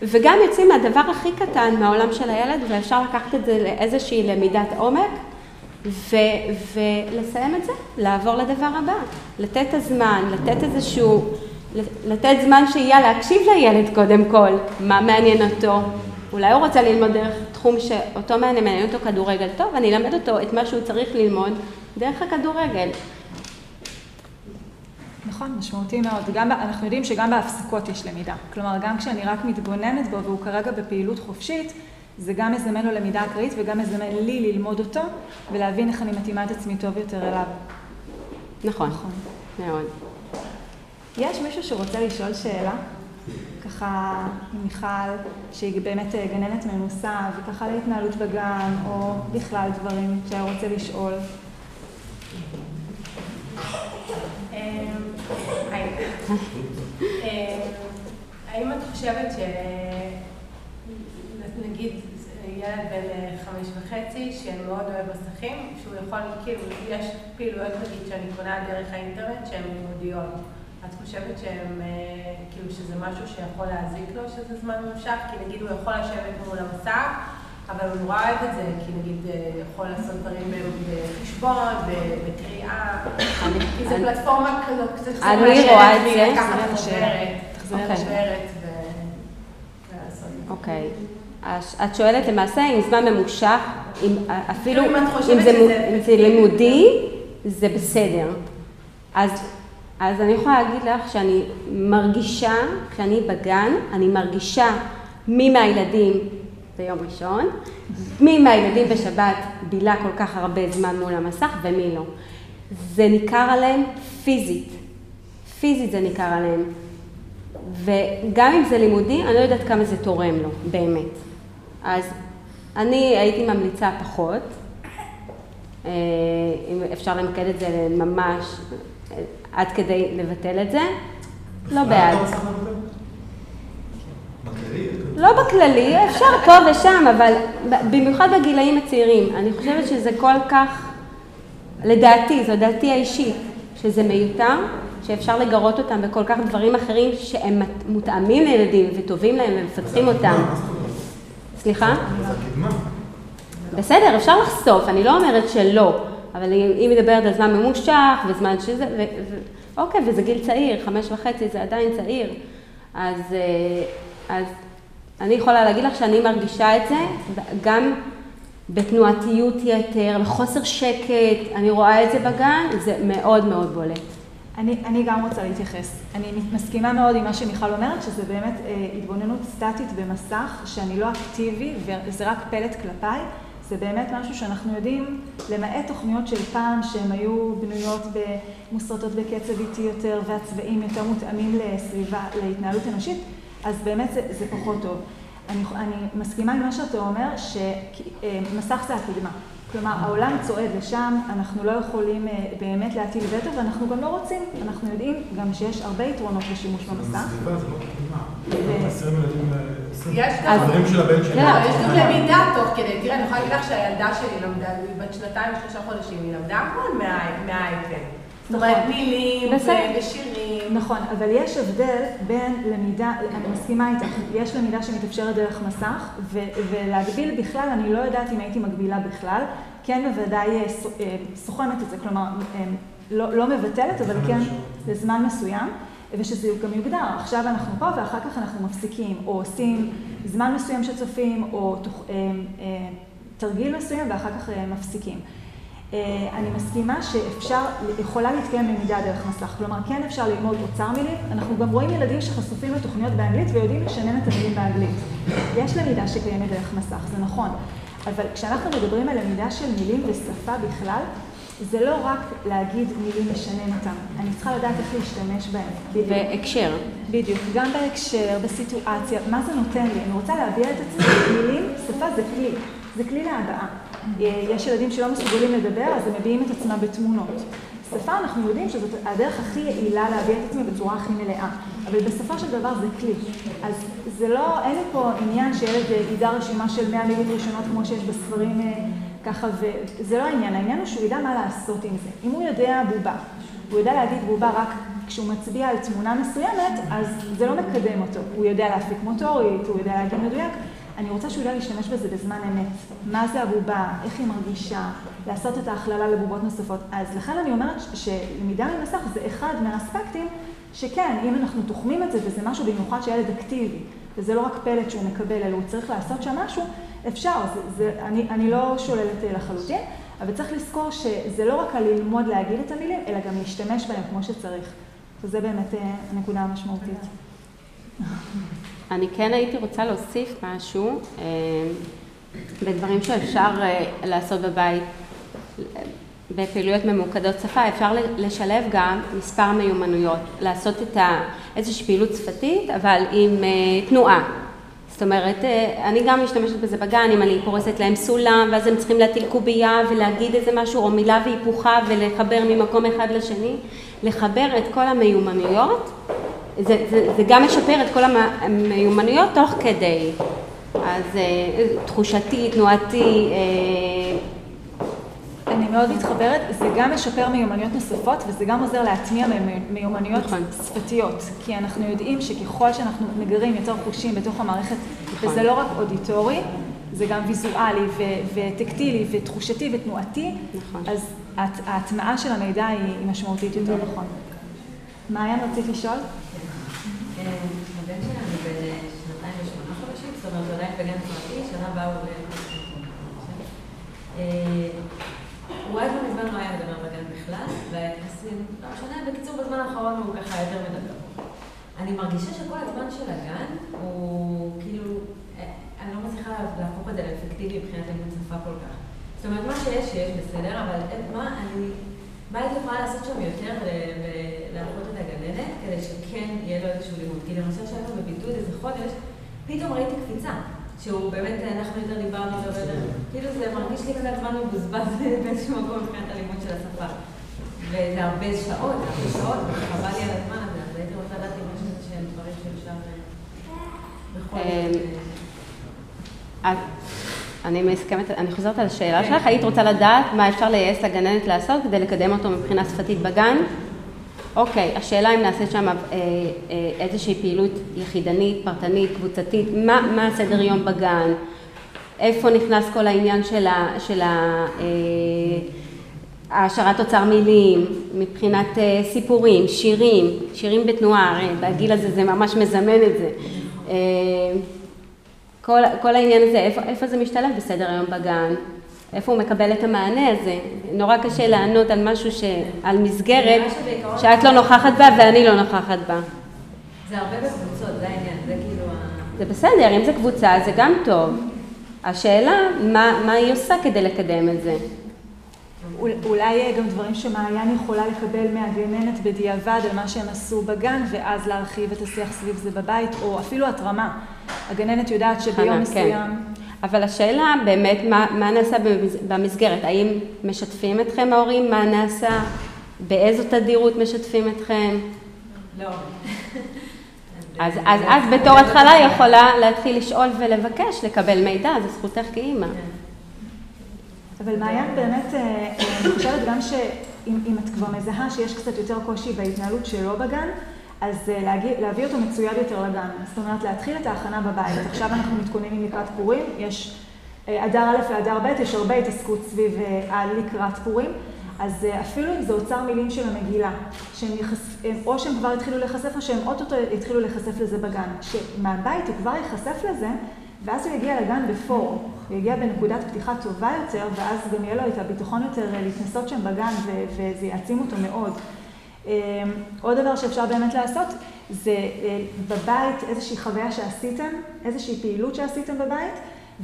וגם יוצאים מהדבר הכי קטן מהעולם של הילד, ואפשר לקחת את זה לאיזושהי למידת עומק, ו- ולסיים את זה, לעבור לדבר הבא, לתת הזמן, לתת איזשהו, לתת זמן שיהיה להקשיב לילד קודם כל, מה מעניין אותו, אולי הוא רוצה ללמוד דרך תחום שאותו מעניין, מעניין אותו כדורגל, טוב, אני אלמד אותו את מה שהוא צריך ללמוד דרך הכדורגל. נכון, משמעותי מאוד. גם, אנחנו יודעים שגם בהפסקות יש למידה. כלומר, גם כשאני רק מתבוננת בו והוא כרגע בפעילות חופשית, זה גם מזמן לו למידה אקראית וגם מזמן לי ללמוד אותו ולהבין איך אני מתאימה את עצמי טוב יותר אליו. נכון, נכון. מאוד. יש מישהו שרוצה לשאול שאלה? ככה עם מיכל, שהיא באמת אה, גננת מנוסה, וככה להתנהלות בגן, או בכלל דברים שהיה רוצה לשאול. אה, האם את חושבת ש... נגיד ילד בן אה, חמש וחצי שמאוד אוהב מסכים, שהוא יכול, כאילו, יש פעילויות נגיד שאני קונה דרך האינטרנט שהן לימודיות. את חושבת שהם, אה, כאילו, שזה משהו שיכול להזיק לו שזה זמן ממושך? כי נגיד הוא יכול לשבת מול המסך אבל הוא נורא אוהב את זה, כי נגיד אה, יכול לעשות דברים בחשבון, בקריאה, כי זה פלטפורמה כזאת, קצת קצת אני רואה את זה. לקחת חוברת, חוברת ולעשות אוקיי. את שואלת למעשה אם זמן ממושך, אפילו אם זה לימודי, זה בסדר. אז אז אני יכולה להגיד לך שאני מרגישה, כשאני בגן, אני מרגישה מי מהילדים ביום ראשון, מי מהילדים בשבת בילה כל כך הרבה זמן מול המסך ומי לא. זה ניכר עליהם פיזית, פיזית זה ניכר עליהם. וגם אם זה לימודי, אני לא יודעת כמה זה תורם לו, באמת. אז אני הייתי ממליצה פחות, אה, אם אפשר למקד את זה ממש עד כדי לבטל את זה, לא בעד. לא בכללי, אפשר פה ושם, אבל במיוחד בגילאים הצעירים. אני חושבת שזה כל כך, לדעתי, זו דעתי האישית, שזה מיותר, שאפשר לגרות אותם בכל כך דברים אחרים שהם מותאמים לילדים וטובים להם ומפתחים אותם. סליחה? בסדר, אפשר לחשוף, אני לא אומרת שלא, אבל היא מדברת על זמן ממושך וזמן שזה, ו, ו, אוקיי, וזה גיל צעיר, חמש וחצי זה עדיין צעיר, אז, אה, אז אני יכולה להגיד לך שאני מרגישה את זה גם בתנועתיות יתר, בחוסר שקט, אני רואה את זה בגן, זה מאוד מאוד בולט. אני, אני גם רוצה להתייחס. אני מסכימה מאוד עם מה שמיכל אומרת, שזה באמת אה, התבוננות סטטית במסך, שאני לא אקטיבי וזה רק פלט כלפיי. זה באמת משהו שאנחנו יודעים, למעט תוכניות של פעם שהן היו בנויות מוסרטות בקצב איטי יותר והצבעים יותר מותאמים לסביבה, להתנהלות אנושית, אז באמת זה, זה פחות טוב. אני, אני מסכימה עם מה שאתה אומר, שמסך זה הקדמה. כלומר, העולם צועד לשם, אנחנו לא יכולים אה, באמת להטיל וטו, ואנחנו גם לא רוצים. אנחנו יודעים גם שיש הרבה יתרונות לשימוש במסך. זה לא קדמה. עשרים ילדים, יש גם... של הבן שלי. לא, יש גם למידה תוך כדי. תראה, אני יכולה להגיד לך שהילדה שלי למדה, היא בת שנתיים ושלושה חודשים, היא למדה המון מהאייפד. זאת אומרת, נכון. מילים ושירים. נכון, אבל יש הבדל בין למידה, אני מסכימה איתך, יש למידה שמתאפשרת דרך מסך, ולהגביל בכלל, אני לא יודעת אם הייתי מגבילה בכלל, כן בוודאי אה, אה, סוכמת את זה, כלומר, אה, לא, לא מבטלת, אבל כן לזמן מסוים. ושזה גם יוגדר, עכשיו אנחנו פה ואחר כך אנחנו מפסיקים, או עושים זמן מסוים שצופים, או תוך, אה, אה, תרגיל מסוים ואחר כך אה, מפסיקים. אה, אני מסכימה שאפשר, יכולה להתקיים למידה דרך מסך, כלומר כן אפשר ללמוד אוצר מילים, אנחנו גם רואים ילדים שחשופים לתוכניות באנגלית ויודעים לשנן את המילים באנגלית. יש למידה שקיימת דרך מסך, זה נכון, אבל כשאנחנו מדברים על למידה של מילים ושפה בכלל, זה לא רק להגיד מילים לשנן אותם, אני צריכה לדעת איך להשתמש בהם. והקשר. בדיוק, גם בהקשר, בסיטואציה, מה זה נותן לי? אני רוצה להביע את עצמי, מילים, שפה זה כלי, זה כלי להבעה. יש ילדים שלא מסוגלים לדבר, אז הם מביעים את עצמם בתמונות. שפה אנחנו יודעים שזאת הדרך הכי יעילה להביע את עצמי בצורה הכי מלאה, אבל בסופו של דבר זה כלי. אז זה לא, אין לי פה עניין שילד ידע רשימה של 100 מילים ראשונות כמו שיש בספרים אה, ככה, וזה לא העניין, העניין הוא שהוא ידע מה לעשות עם זה. אם הוא יודע בובה, הוא יודע להגיד בובה רק כשהוא מצביע על תמונה מסוימת, אז זה לא מקדם אותו. הוא יודע להפיק מוטורית, הוא יודע להגיד מדויק. אני רוצה שהוא ידע להשתמש בזה בזמן אמת. מה זה הבובה, איך היא מרגישה, לעשות את ההכללה לבובות נוספות. אז לכן אני אומרת שלמידה ממסך זה אחד מהאספקטים שכן, אם אנחנו תוחמים את זה וזה משהו במיוחד שילד אקטיבי, וזה לא רק פלט שהוא מקבל, אלא הוא צריך לעשות שם משהו, אפשר, זה, זה, אני, אני לא שוללת אה, לחלוטין, אבל צריך לזכור שזה לא רק על ללמוד להגיד את המילים, אלא גם להשתמש בהם כמו שצריך. וזה באמת אה, הנקודה המשמעותית. אני כן הייתי רוצה להוסיף משהו אה, בדברים שאפשר לעשות בבית. בפעילויות ממוקדות שפה אפשר לשלב גם מספר מיומנויות, לעשות את איזושהי פעילות שפתית אבל עם תנועה. זאת אומרת, אה, אני גם משתמשת בזה בגן, אם אני פורסת להם סולם, ואז הם צריכים להטיל קובייה ולהגיד איזה משהו, או מילה והיפוכה, ולחבר ממקום אחד לשני, לחבר את כל המיומנויות, זה, זה, זה גם משפר את כל המיומנויות תוך כדי. אז אה, תחושתי, תנועתי, אה, אני מאוד מתחברת, זה גם משפר מיומנויות נוספות וזה גם עוזר להטמיע מיומנויות נכון. שפתיות. כי אנחנו יודעים שככל שאנחנו מגרים יותר חושים בתוך המערכת, נכון. וזה לא רק אודיטורי, זה גם ויזואלי ו- וטקטילי ותחושתי ותנועתי, נכון. אז ההטמעה של המידע היא, היא משמעותית יותר נכון. מעיין, רצית לשאול? הבן שלנו בן שנתיים ושמונה חודשים, זאת אומרת, הוא עדיין בגן פרטי, שנה הבאה הוא הוא עד לא מזמן לא היה מדבר בגן בכלל, והיחסים, לא משנה, בקיצור בזמן האחרון הוא ככה יותר מדבר. אני מרגישה שכל הזמן של הגן הוא כאילו, אה, אני לא מצליחה להפוך את זה לאפקטיבי מבחינת לימוד שפה כל כך. זאת אומרת, מה שיש, שיש בסדר, אבל מה אני, מה הייתי יכולה לעשות שם יותר ולהפוך את הגננת, כדי שכן יהיה לו איזשהו לימוד? כי למשל שהיינו בבידוד איזה חודש, פתאום ראיתי קפיצה. שהוא באמת, אנחנו יותר דיברנו על זה, כאילו זה מרגיש לי קצת זמן מבוזבז באיזשהו מקום מבחינת הלימוד של השפה. וזה הרבה שעות, הרבה שעות, וחבל לי על הזמן הזה, אז הייתי רוצה לדעת אם יש איזה שהם דברים שאפשר בכל זאת... אני מסכמת, אני חוזרת על השאלה שלך, היית רוצה לדעת מה אפשר לייעץ לגננת לעשות כדי לקדם אותו מבחינה שפתית בגן? אוקיי, השאלה אם נעשה שם אה, אה, איזושהי פעילות יחידנית, פרטנית, קבוצתית, מה, הסדר יום בגן, איפה נכנס כל העניין של, ה, של אה, העשרת אוצר מילים, מבחינת סיפורים, שירים, שירים בתנועה, הרי בגיל הזה זה ממש מזמן את זה. כל, כל העניין הזה, איפה, איפה זה משתלב בסדר היום בגן, איפה הוא מקבל את המענה הזה. נורא קשה לענות על משהו, ש... על מסגרת שאת לא נוכחת בה ואני לא נוכחת בה. זה הרבה בקבוצות, זה העניין, זה כאילו ה... זה בסדר, אם זה קבוצה זה גם טוב. השאלה, מה, מה היא עושה כדי לקדם את זה? אולי גם דברים שמעיין יכולה לקבל מהגננת בדיעבד על מה שהם עשו בגן, ואז להרחיב את השיח סביב זה בבית, או אפילו התרמה. הגננת יודעת שביום כן. מסוים... כן. אבל השאלה באמת, מה, מה נעשה במסגרת? האם משתפים אתכם ההורים? מה נעשה? באיזו תדירות משתפים אתכם? לא. אז, אז, אז בתור התחלה יכולה להתחיל לשאול ולבקש לקבל מידע, זו זכותך כאימא. אבל מעיין באמת, אה, אה, אני חושבת גם שאם את כבר מזהה שיש קצת יותר קושי בהתנהלות שלו בגן, אז אה, להגיע, להביא אותו מצויד יותר לגן. זאת אומרת, להתחיל את ההכנה בבית. עכשיו אנחנו מתכוננים לקראת פורים, יש אדר א' לאדר ב', יש הרבה התעסקות סביב לקראת פורים. אז אפילו אם זה אוצר מילים של המגילה, שהם יחשפ... או שהם כבר התחילו להיחשף או שהם אוטוטו התחילו להיחשף לזה בגן, שמהבית הוא כבר ייחשף לזה, ואז הוא יגיע לגן בפור, הוא יגיע בנקודת פתיחה טובה יותר, ואז גם יהיה לו את הביטחון יותר אה, להתנסות שם בגן, וזה יעצים אותו מאוד. אמ, עוד דבר שאפשר באמת לעשות, זה אה, בבית איזושהי חוויה שעשיתם, איזושהי פעילות שעשיתם בבית,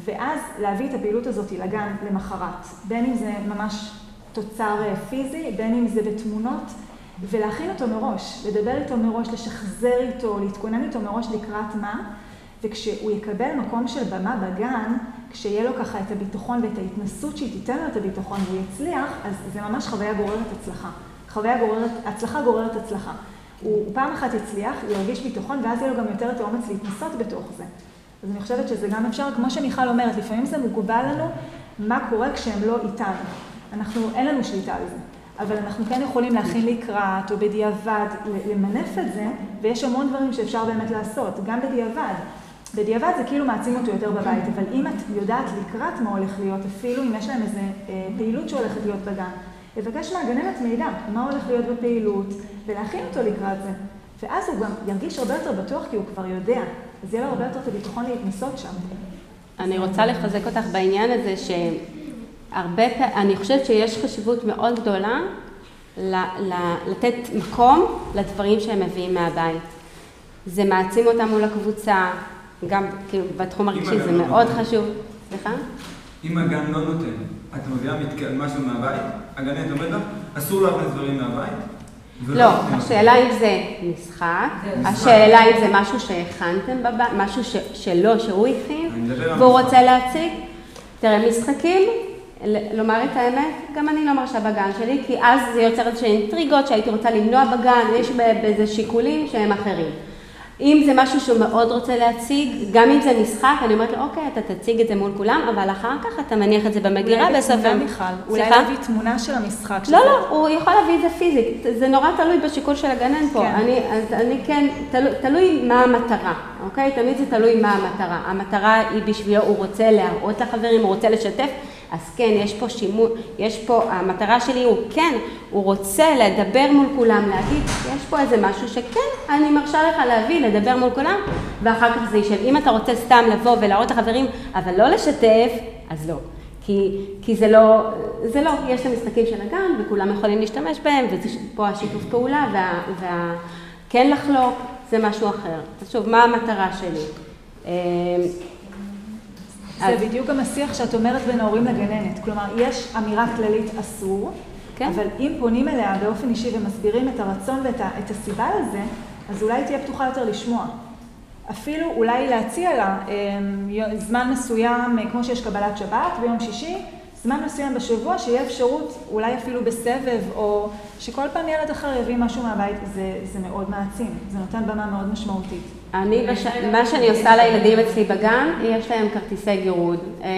ואז להביא את הפעילות הזאת לגן למחרת, בין אם זה ממש תוצר אה, פיזי, בין אם זה בתמונות, ולהכין אותו מראש, לדבר איתו מראש, לשחזר איתו, להתכונן איתו מראש לקראת מה, וכשהוא יקבל מקום של במה בגן, כשיהיה לו ככה את הביטחון ואת ההתנסות שהיא תיתן לו את הביטחון והוא יצליח, אז זה ממש חוויה גוררת הצלחה. חוויה גוררת, הצלחה גוררת הצלחה. הוא, פעם אחת יצליח, הוא ירגיש ביטחון, ואז יהיה לו גם יותר את האומץ להתנסות בתוך זה. אז אני חושבת שזה גם אפשר, כמו שמיכל אומרת, לפעמים זה מוגבל לנו מה קורה כשהם לא איתנו. אנחנו, אין לנו שליטה על זה. אבל אנחנו כן יכולים להכין לקראת, או בדיעבד, למנף את זה, ויש המון דברים שאפשר באמת לעשות, גם בדיעבד. בדיעבד זה כאילו מעצים אותו יותר בבית, אבל אם את יודעת לקראת מה הולך להיות, אפילו אם יש להם איזו אה, פעילות שהולכת להיות בגן, לבקש מהגננת מידע, מה הולך להיות בפעילות, ולהכין אותו לקראת זה. ואז הוא גם ירגיש הרבה יותר בטוח כי הוא כבר יודע, אז יהיה לו הרבה יותר את הביטחון להתנסות שם. אני רוצה לחזק אותך בעניין הזה שהרבה פעמים, אני חושבת שיש חשיבות מאוד גדולה ל- ל- לתת מקום לדברים שהם מביאים מהבית. זה מעצים אותם מול הקבוצה, גם כאילו בתחום הרגשי זה מאוד חשוב. סליחה? אם הגן לא נותן, את מביאה משהו מהבית, הגננת אומרת לך, אסור להכניס דברים מהבית? לא, השאלה אם זה משחק, השאלה אם זה משהו שהכנתם בבית, משהו ש- שלו, שהוא הכין, והוא. רוצה להציג. תראה, משחקים, לומר את האמת, גם אני לא מרשה בגן שלי, כי אז זה יוצר איזשהן אינטריגות שהייתי רוצה למנוע בגן, יש בזה שיקולים שהם אחרים. אם זה משהו שהוא מאוד רוצה להציג, גם אם זה משחק, אני אומרת לו, אוקיי, אתה תציג את זה מול כולם, אבל אחר כך אתה מניח את זה במגירה אולי בסוף... היום." מיכל, אולי? להביא תמונה של המשחק. לא, לא, הוא יכול להביא את זה פיזית, זה נורא תלוי בשיקול של הגנן פה. כן. אני, אז אני כן, תלוי מה המטרה, אוקיי? תמיד זה תלוי מה המטרה. המטרה היא בשבילו, הוא רוצה להראות לחברים, הוא רוצה לשתף, אז כן, יש פה שימוש, יש פה, המטרה שלי הוא כן, הוא רוצה לדבר מול כולם, להגיד, יש פה איזה משהו שכן, אני מרשה לך להביא, לדבר מול כולם, ואחר כך זה יישב. אם אתה רוצה סתם לבוא ולהראות לחברים, אבל לא לשתף, אז לא. כי, כי זה לא, זה לא, יש את המשחקים של הגן וכולם יכולים להשתמש בהם, ופה השיתוף פעולה וה, וה... כן לחלוק, זה משהו אחר. אז שוב, מה המטרה שלי? אה, זה אז- בדיוק גם השיח שאת אומרת בין ההורים לגננת. כלומר, יש אמירה כללית אסור, כן. אבל אם פונים אליה באופן אישי ומסבירים את הרצון ואת ה, את הסיבה לזה, אז אולי היא תהיה פתוחה יותר לשמוע. אפילו אולי להציע לה יו- זמן מסוים, אה, כמו שיש קבלת שבת ביום שישי, זמן מסוים בשבוע שיהיה אפשרות, אולי אפילו בסבב, או שכל פעם ילד אחר יביא משהו מהבית, זה, זה מאוד מעצים, זה נותן במה מאוד משמעותית. אני, בש... מה שאני עושה לילדים אצלי בגן, יש להם כרטיסי גירוד. אה,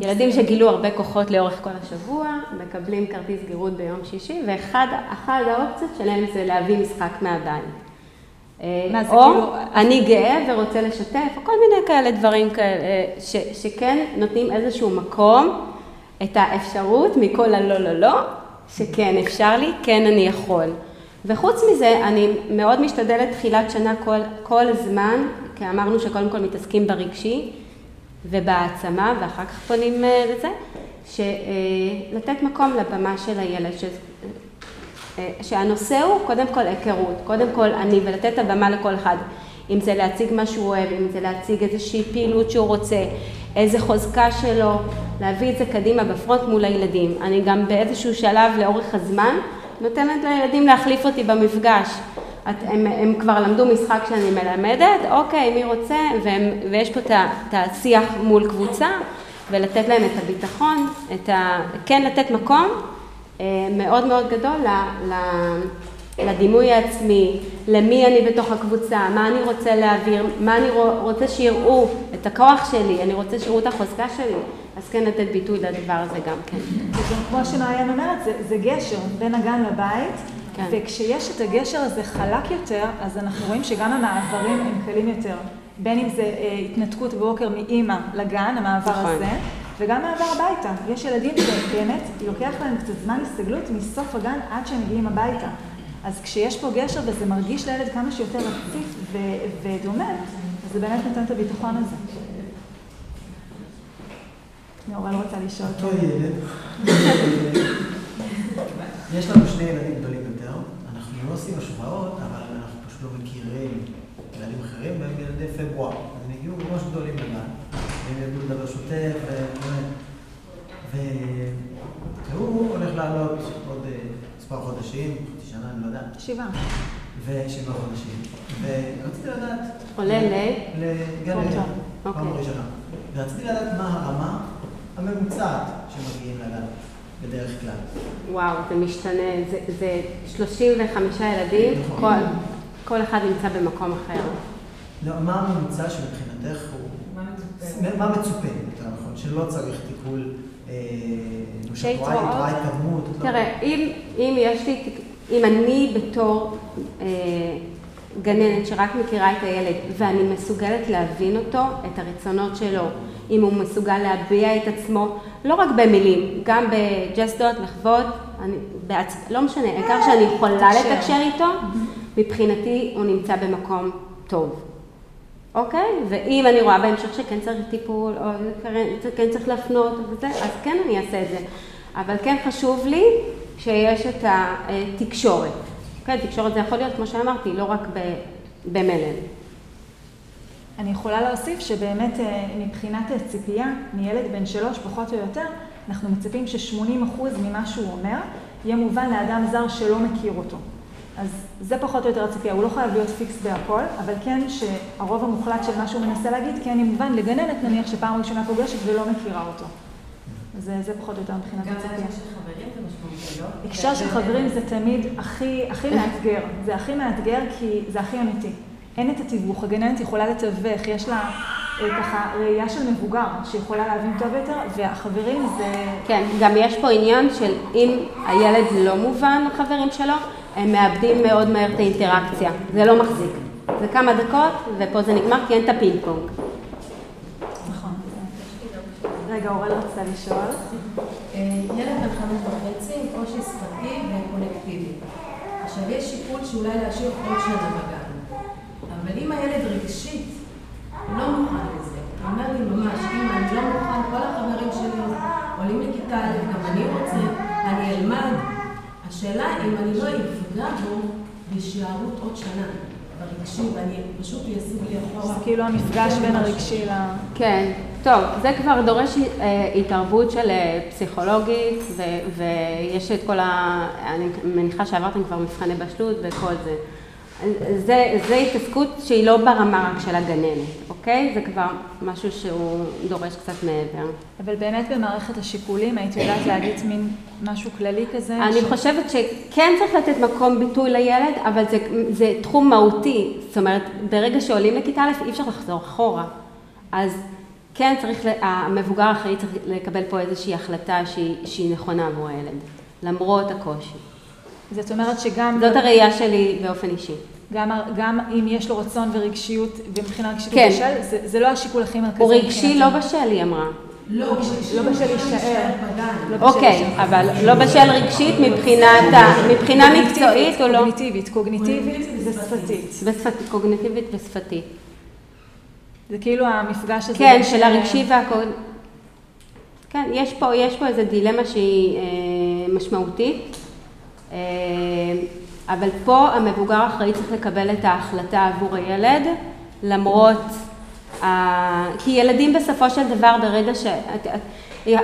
ילדים שגילו הרבה כוחות לאורך כל השבוע, מקבלים כרטיס גירוד ביום שישי, ואחד האופציות שלהם זה להביא משחק מהבית. אה, מה, זה או כאילו- אני גאה ורוצה לשתף, או כל מיני כאלה דברים כאלה, אה, ש, שכן נותנים איזשהו מקום, את האפשרות מכל הלא לא לא, שכן אפשר לי, כן אני יכול. וחוץ מזה, אני מאוד משתדלת תחילת שנה כל, כל הזמן, כי אמרנו שקודם כל מתעסקים ברגשי ובהעצמה, ואחר כך פונים אה, לזה, שלתת מקום לבמה של הילד, ש, אה, שהנושא הוא קודם כל היכרות, קודם כל אני, ולתת את הבמה לכל אחד. אם זה להציג מה שהוא אוהב, אם זה להציג איזושהי פעילות שהוא רוצה, איזה חוזקה שלו, להביא את זה קדימה בפרונט מול הילדים. אני גם באיזשהו שלב לאורך הזמן נותנת לילדים להחליף אותי במפגש. את, הם, הם כבר למדו משחק שאני מלמדת, אוקיי, מי רוצה, והם, ויש פה את השיח מול קבוצה, ולתת להם את הביטחון, את ה, כן לתת מקום אה, מאוד מאוד גדול ל, ל, לדימוי העצמי, למי אני בתוך הקבוצה, מה אני רוצה להעביר, מה אני רו- רוצה שיראו את הכוח שלי, אני רוצה שיראו את החוזקה שלי, אז כן לתת ביטוי לדבר הזה גם כן. כמו שמעיין אומרת, זה, זה גשר בין הגן לבית, כן. וכשיש את הגשר הזה חלק יותר, אז אנחנו רואים שגם המעברים הם קלים יותר. בין אם זה אה, התנתקות בבוקר מאימא לגן, המעבר נכון. הזה, וגם מעבר הביתה. יש ילדים שבאמת לוקח להם קצת זמן הסתגלות מסוף הגן עד שהם מגיעים הביתה. אז כשיש פה גשר וזה מרגיש לילד כמה שיותר רציף ו- ודומה, אז זה באמת נותן את הביטחון הזה. נאורל רוצה לשאול. אותו ילד, יש לנו שני ילדים גדולים יותר, אנחנו לא עושים השוואות, אבל אנחנו פשוט לא מכירים ילדים אחרים, והם ילדי פברואר. אז הם הגיעו ממש גדולים לגן, והם ידעו לדבר שוטף. והוא הולך לעלות עוד אה, מספר חודשים, שנה, אני לא יודע, שבעה. ושבעה חודשים. ורציתי לדעת... עולה ל? לגן ילד, ראשונה. פעם אוקיי. ראשונה. ורציתי לדעת מה הרמה הממוצעת שמגיעים לגן, בדרך כלל. וואו, זה משתנה, זה, זה 35 ילדים, נכון. כל, כל אחד נמצא במקום אחר. לא, מה הממוצע שמבחינתך הוא... מה מצופה? מה מצופה, יותר נכון, שלא צריך טיפול אה, שאת רואה התקדמות? תראה, אם, אם יש לי, אם אני בתור אה, גננת שרק מכירה את הילד ואני מסוגלת להבין אותו, את הרצונות שלו, אם הוא מסוגל להביע את עצמו, לא רק במילים, גם בג'סטות, לחוות, אני, בעצ... לא משנה, העיקר שאני יכולה לתקשר. איתו, מבחינתי הוא נמצא במקום טוב. אוקיי? ואם אני רואה בהמשך שכן צריך טיפול, או כן- כן צריך להפנות וזה, אז כן אני אעשה את זה. אבל כן חשוב לי שיש את התקשורת. כן, תקשורת זה יכול להיות, כמו שאמרתי, לא רק ב- במלל. אני יכולה להוסיף שבאמת אה, מבחינת ציפייה מילד בן שלוש פחות או יותר, אנחנו מצפים ש-80% ממה שהוא אומר יהיה מובן לאדם זר שלא מכיר אותו. אז זה פחות או יותר הציפייה, הוא לא חייב להיות פיקס בהכל, אבל כן שהרוב המוחלט של מה שהוא מנסה להגיד כן יהיה מובן לגננת נניח שפעם ראשונה פוגשת ולא מכירה אותו. זה, זה פחות או יותר מבחינת גם הציפייה. בהקשר של חברים זה משמעותי, לא? הקשר של חברים זה תמיד הכי, הכי מאתגר. זה הכי מאתגר כי זה הכי אמיתי. אין את התיווך, הגננת יכולה לתווך, יש לה אה, ככה ראייה של מבוגר שיכולה להבין טוב יותר, והחברים זה... כן, גם יש פה עניין של אם הילד לא מובן לחברים שלו, הם מאבדים מאוד מהר את האינטראקציה. זה לא מחזיק. זה כמה דקות, ופה זה נגמר כי אין את הפינג פונג. נכון. רגע, אורל רצתה לשאול. אה, ילד בן חמש וחצי עם קושי שפתי וקונקטיבי. עכשיו יש שיקול שאולי להשאיר עוד שנה בגן. אבל אם הילד רגשית לא מוכן לזה, הוא אומר לי ממש, אמא, אני לא מוכן, כל החברים שלי עולים לכיתה א', גם אני רוצה, אני אלמד. השאלה אם אני לא אפגע בו בהישארות עוד שנה ברגשי, ואני פשוט ישיג לי אחורה. זה כאילו המפגש בין הרגשי ל... כן, טוב, זה כבר דורש אה, התערבות של אה, פסיכולוגית, ו- ויש את כל ה... אני מניחה שעברתם כבר מבחני בשלות וכל זה. זה, זה התעסקות שהיא לא ברמה רק של הגננת, אוקיי? זה כבר משהו שהוא דורש קצת מעבר. אבל באמת במערכת השיקולים הייתי יודעת להגיד מין משהו כללי כזה. אני ש- חושבת שכן צריך לתת מקום ביטוי לילד, אבל זה, זה תחום מהותי. זאת אומרת, ברגע שעולים לכיתה א', אי אפשר לחזור אחורה. אז כן צריך, ל- המבוגר האחראי צריך לקבל פה איזושהי החלטה שהיא, שהיא נכונה עבור הילד, למרות הקושי. זאת אומרת שגם... זאת הראייה שלי באופן אישי. גם, גם אם יש לו רצון ורגשיות, ומבחינה רגשית כן. הוא בשל, זה, זה לא השיקול הכי מרכזי. הוא רגשי לא. בשל, היא אמרה. לא, לא בשל להישאר. בגן. לא אוקיי, להישאר. אבל לא בשל רגשית מבחינת ה- מבחינה מקצועית או לא? קוגניטיבית, קוגניטיבית ושפתית. קוגניטיבית ושפתית. זה כאילו המפגש הזה. כן, של הרגשי והקוד... כן, יש פה, יש פה איזו דילמה שהיא אה, משמעותית, אה, אבל פה המבוגר האחראי צריך לקבל את ההחלטה עבור הילד, למרות... ה... כי ילדים בסופו של דבר, ברגע ש...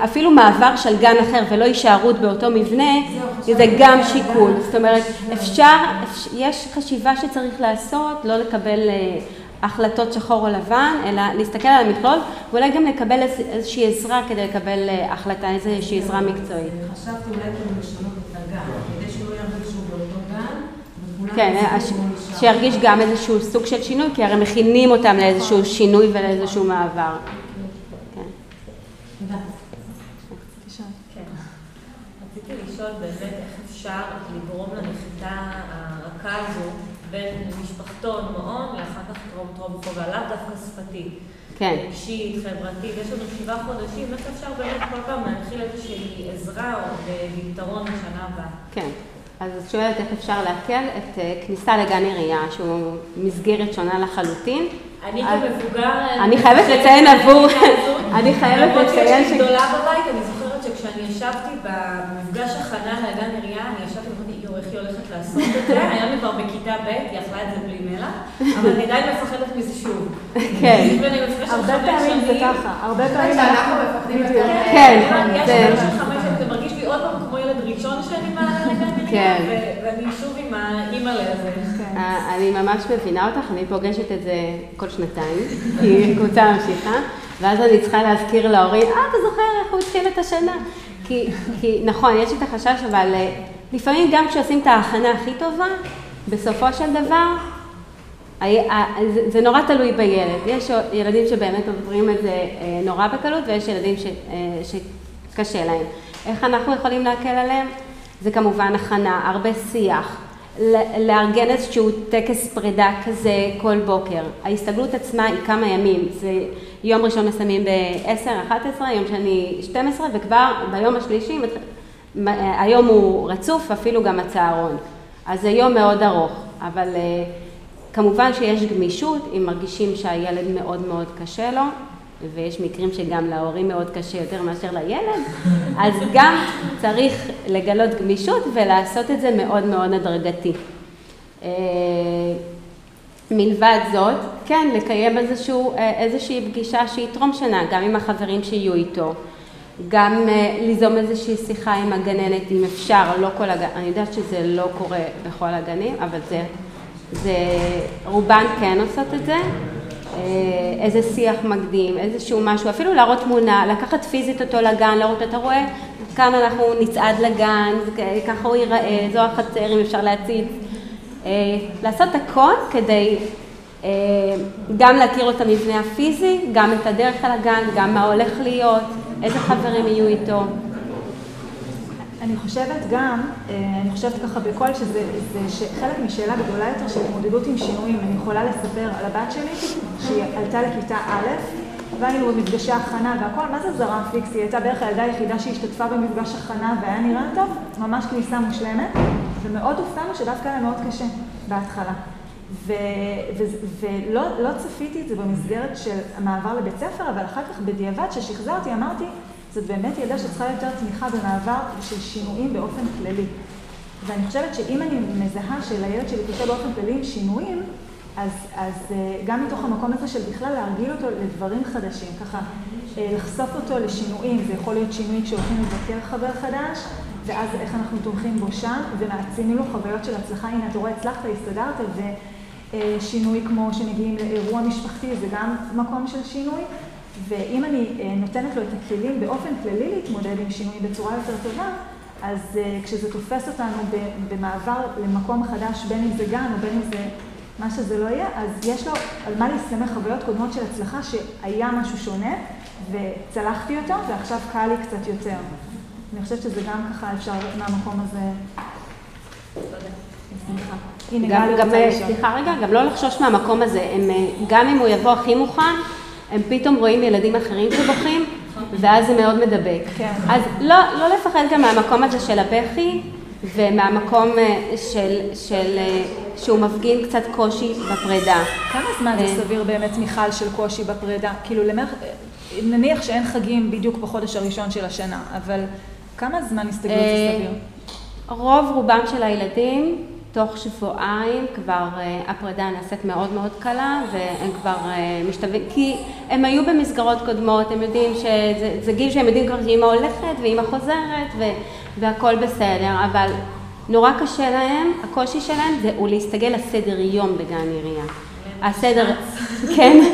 אפילו מעבר של גן אחר ולא הישארות באותו מבנה, זה גם שיקול. זאת אומרת, אפשר, אפ- יש חשיבה שצריך לעשות, לא לקבל אה, החלטות שחור או לבן, אלא להסתכל על המכלול, ואולי גם לקבל איז- איזושהי עזרה כדי לקבל אה, החלטה, איזושהי עזרה מקצועית. חשבתי אולי כאילו לשנות את הגן, כדי שלא ירגיש שהוא באותו גן, כן, משם. שירגיש גם איזשהו סוג של שינוי, כי הרי מכינים אותם לאיזשהו שינוי ולאיזשהו מעבר. כן. תודה. כן. רציתי לשאול באמת איך אפשר לגרום לנחיתה הרכה הזו בין משפחתון, מעון, לאחר כך טרום טרום חובה, לאו דווקא שפתי. כן. רגשית, חברתית, יש לנו שבעה חודשים, איך אפשר באמת כל פעם להנחיל איזושהי עזרה או פתרון לשנה הבאה? כן. אז את שואלת איך אפשר להקל את אה, כניסה לגן עירייה, שהוא מסגרת שונה לחלוטין. אני כמבוגר... אני חייבת לציין עבור- אני חייבת למרות לציין שיש ש- לי גדולה בבית, אני זוכרת שכשאני ישבתי במפגש הכנה לגן עירייה, אני ישבתי ואמרתי, יואו, איך היא הולכת לעשות את זה? היום היא כבר בכיתה ב', היא אכלה את זה בלי מלח, אבל אני עדיין מפחדת מזה שוב. כן. הרבה פעמים זה שנים. ככה, הרבה פעמים שאנחנו מפחדים יותר. כן, יש משהו של חמש שנים, זה מרגיש לי עוד פעם כמו ילד ראשון שאני מעלה לגן כן. ואני שוב עם האימא'לה הזה. אה, אני ממש מבינה אותך, אני פוגשת את זה כל שנתיים, כי קבוצה ממשיכה, ואז אני צריכה להזכיר להורים, אה, אתה זוכר איך הוא התחיל את השנה? כי, כי נכון, יש את החשש, אבל אה, לפעמים גם כשעושים את ההכנה הכי טובה, בסופו של דבר, זה- נורא תלוי בילד. יש ילדים שבאמת עוברים את זה אה, נורא בקלות, ויש ילדים ש, אה, שקשה להם. איך אנחנו יכולים להקל עליהם? זה כמובן הכנה, הרבה שיח. לארגן איזשהו טקס פרידה כזה כל בוקר. ההסתגלות עצמה היא כמה ימים. זה יום ראשון מסיימים ב-10, 11, יום שני 12, וכבר ביום השלישי, היום הוא רצוף, אפילו גם הצהרון. אז זה יום מאוד ארוך, אבל אה, כמובן שיש גמישות, אם מרגישים שהילד מאוד מאוד קשה לו, ויש מקרים שגם להורים מאוד קשה יותר מאשר לילד, אז גם צריך לגלות גמישות ולעשות את זה מאוד מאוד הדרגתי. אה, מלבד זאת, כן, לקיים איזשהו, אה, איזושהי פגישה שהיא טרום שנה, גם עם החברים שיהיו איתו, גם אה, ליזום איזושהי שיחה עם הגננת, אם אפשר, לא כל הגן, אני יודעת שזה לא קורה בכל הגנים, אבל זה, זה, רובן כן עושות את זה. אה, איזה שיח מקדים, איזשהו משהו, אפילו להראות תמונה, לקחת פיזית אותו לגן, להראות, אתה רואה, כאן אנחנו נצעד לגן, ככה הוא ייראה, זו החצר אם אפשר להציץ. אה, לעשות הכל כדי גם להכיר את המבנה הפיזי, גם את הדרך על הגן, גם מה הולך להיות, איזה חברים יהיו איתו. אני חושבת גם, אה, אני חושבת ככה בקול, שזה זה שחלק משאלה גדולה יותר של התמודדות עם שינויים. אני יכולה לספר על הבת שלי, שהיא עלתה לכיתה א', והיינו במפגשי הכנה והכל, מה זה זרם פיקס? היא הייתה בערך הילדה היחידה שהשתתפה במפגש הכנה והיה נראה טוב, ממש כניסה מושלמת, ומאוד הופתענו שדווקא היה מאוד קשה בהתחלה. ו- ו- ולא לא צפיתי את זה במסגרת של המעבר לבית ספר, אבל אחר כך בדיעבד, כששחזרתי, אמרתי, זאת באמת ילדה שצריכה יותר תמיכה במעבר של שינויים באופן כללי. ואני חושבת שאם אני מזהה שלילד שלי קשה באופן כללי עם שינויים, אז, אז אה, גם מתוך המקום הזה של בכלל להרגיל אותו לדברים חדשים, ככה אה, לחשוף אותו לשינויים, זה יכול להיות שינוי כשהולכים לבקר חבר חדש, ואז איך אנחנו תומכים בו שם, ומעצימים לו חוויות של הצלחה, הנה אתה רואה, הצלחת, הסתדרת, ושינוי כמו שמגיעים לאירוע משפחתי, זה גם מקום של שינוי. ואם אני אה, נותנת לו את הכלים באופן כללי להתמודד עם שינוי בצורה יותר טובה, אז אה, כשזה תופס אותנו במעבר למקום חדש, בין אם זה גן או בין אם זה מה שזה לא יהיה, אז יש לו על מה להסתמך חוויות קודמות של הצלחה שהיה משהו שונה וצלחתי אותו ועכשיו קל לי קצת יותר. אני חושבת שזה גם ככה אפשר מהמקום הזה. סליחה. הנה, גם, גלי גם, רוצה לשאול. סליחה רגע, גם לא לחשוש מהמקום הזה. הם, אה, גם אם הוא יבוא הכי מוכן, הם פתאום רואים ילדים אחרים שבוכים, ואז זה מאוד מדבק. כן. אז לא, לא לפחד גם מהמקום הזה של הבכי, ומהמקום אה, של, של, אה, שהוא מפגין קצת קושי בפרידה. כמה זמן. זה סביר באמת, מיכל, של קושי בפרידה? כאילו, למח... נניח שאין חגים בדיוק בחודש הראשון של השנה, אבל כמה זמן הסתגלות זה סביר? רוב רובם של הילדים, תוך שבועיים כבר אה, הפרידה נעשית מאוד מאוד קלה והם כבר אה, משתווים, כי הם היו במסגרות קודמות, הם יודעים שזה זה גיל שהם יודעים כבר שאימא הולכת ואימא חוזרת ו, והכל בסדר, אבל נורא קשה להם, הקושי שלהם זה הוא להסתגל לסדר יום בגן עירייה. הסדר, כן,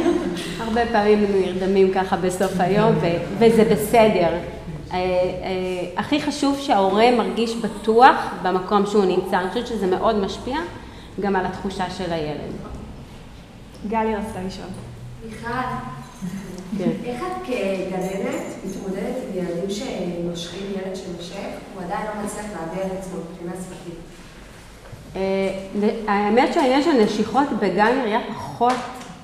הרבה פעמים הם נרדמים ככה בסוף היום ו, וזה בסדר. אה, אה, הכי חשוב שההורה מרגיש בטוח במקום שהוא נמצא. אני חושבת שזה מאוד משפיע גם על התחושה של הילד. גלי רצתה לשאול. מיכל, כן. איך את כגננת מתמודדת עם ילדים שנושרים ילד שנושק, הוא עדיין לא מצליח להביע את עצמו מבחינה שפתית? אה, האמת שהעניין של נשיכות בגן עירייה פחות...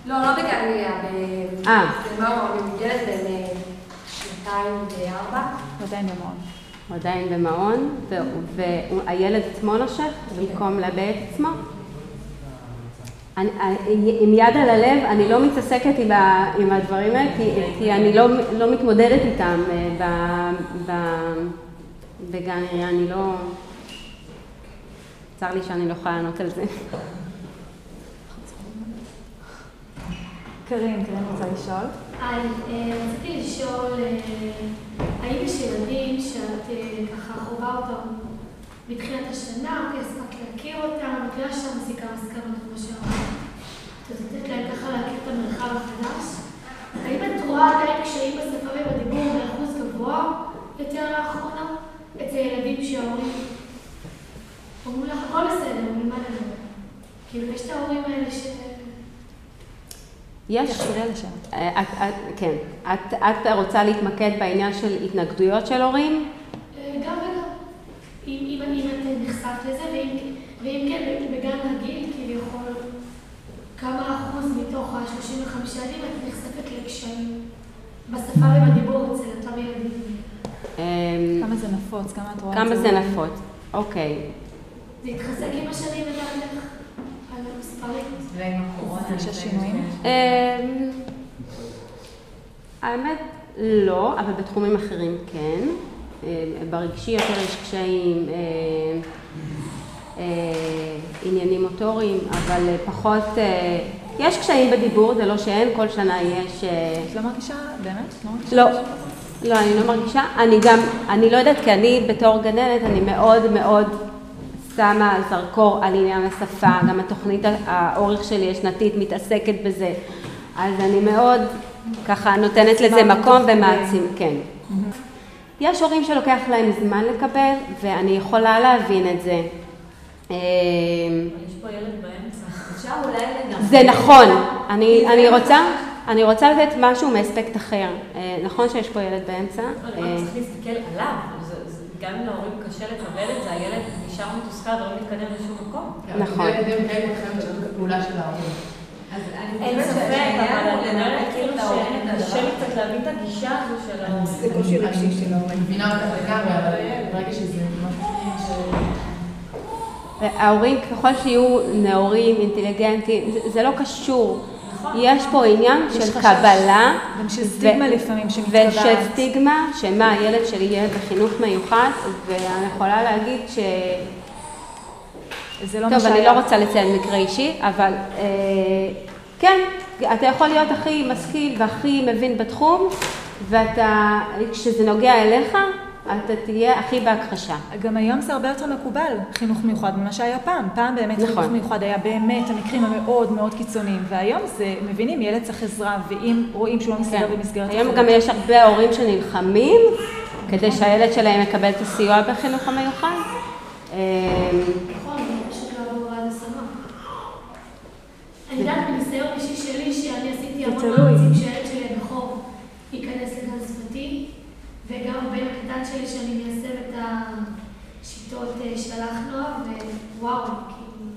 לא, לא בגן עירייה, ב... אה. במעון, ילד בן אה, שנתיים וארבע. עדיין במעון. הוא עדיין במעון, והילד עצמו נושך במקום להביע את עצמו. אני, עם יד על הלב, אני לא מתעסקת עם, ה, עם הדברים האלה, כי, כי אני לא, לא מתמודדת איתם אה, ב, ב, בגן עירייה, אני לא... צר לי שאני לא יכולה לענות על זה. קרין, קרין רוצה לשאול? היי, אה, רציתי לשאול, אה, האם יש ילדים שאת אה, ככה חווה אותם מתחילת השנה, אוקיי, הספקת להכיר אותם, את שאתה מסיקה מסקנות כמו שאמרת, אז לתת להם ככה להכיר את המרחב החדש? האם את רואה עדיין קשיים בשפה ובדיבור באחוז גבוה יותר לאחרונה? אצל ילדים שההורים אומרים לך, הכל בסדר, מלמד עליהם. כאילו, יש את ההורים האלה ש... יש... תחזרי על השאלה. אה, את, את, כן. את, את רוצה להתמקד בעניין של התנגדויות של הורים? אה, גם וגם. אם, אם, אם את נחשפת לזה, ואם, ואם כן, בגן רגיל, כביכול, כמה אחוז מתוך ה-35 ילדים את נחשפת לקשיים בשפה ובדיבור אצל אותם ילדים? אמ, כמה זה נפוץ? כמה את רואה את כמה זה? זה נפוץ? אוקיי. זה התחזק עם השנים לדעתך? ועם הקורונה. אמ, האמת, לא, אבל בתחומים אחרים כן. אמ, ברגשי יותר יש קשיים, אמ, עניינים מוטוריים, אבל פחות, אה, יש קשיים בדיבור, זה לא שאין, כל שנה יש... אה, את לא מרגישה, באמת? לא? לא, לא, אני לא מרגישה. אני גם, אני לא יודעת, כי אני בתור גננת, אני מאוד מאוד שמה זרקור על עניין השפה, גם התוכנית, האורך שלי השנתית מתעסקת בזה. אז אני מאוד ככה נותנת לזה מקום. ומעצים, כן. יש הורים שלוקח להם זמן לקבל, ואני יכולה להבין את זה. אמ, יש פה ילד באמצע. אפשר אולי לגמרי. זה נכון, אני, אני רוצה, אני רוצה לתת משהו מאספקט אחר. אה, נכון שיש פה ילד באמצע. לא, אה, צריך להסתכל עליו. גם אם להורים קשה לקבל את זה, הילד נשאר מתוסכל ולא מתקדם לשום מקום. נכון. ילדים כן מתחילים לשנות את הפעולה של ההורים. אז אני אין חושבת ספק, אבל אני אומרת כאילו שקשה לי. קצת להבין את הגישה הזו של ההורים. זה קושי רגשי של ההורים. אני מבינה אותך לגמרי, אבל ברגע שזה משהו ש... ההורים ככל שיהיו נאורים, אינטליגנטים, זה לא קשור. יש פה עניין יש של. קבלה. גם של סטיגמה לפעמים שמתקבעת. ושל סטיגמה, שמה, הילד שלי יהיה בחינוך מיוחד, ואני יכולה להגיד ש... זה לא טוב, אני. לא רוצה לציין מקרה אישי, אבל אה, כן, אתה יכול להיות הכי משכיל והכי מבין בתחום, ואתה, כשזה נוגע אליך, אתה תהיה הכי בהכחשה. גם היום זה הרבה יותר מקובל, חינוך מיוחד, ממה שהיה פעם. פעם באמת נכון. חינוך מיוחד היה באמת המקרים המאוד מאוד קיצוניים, והיום זה, מבינים, ילד צריך עזרה, ואם רואים שהוא לא מסתדר כן. במסגרת היום. גם יש הרבה הורים שנלחמים כדי שהילד שלהם יקבל את הסיוע בחינוך המיוחד. אה, נכון, השמה. אני יודעת מניסיון אישי שלי, שאני עשיתי המון. מאמצים שהילד שלי הבכור ייכנס לגן שפתי, וגם הבן הקטן שלי שאני מיישם את השיטות אה, שלח נוער, ווואו, כאילו,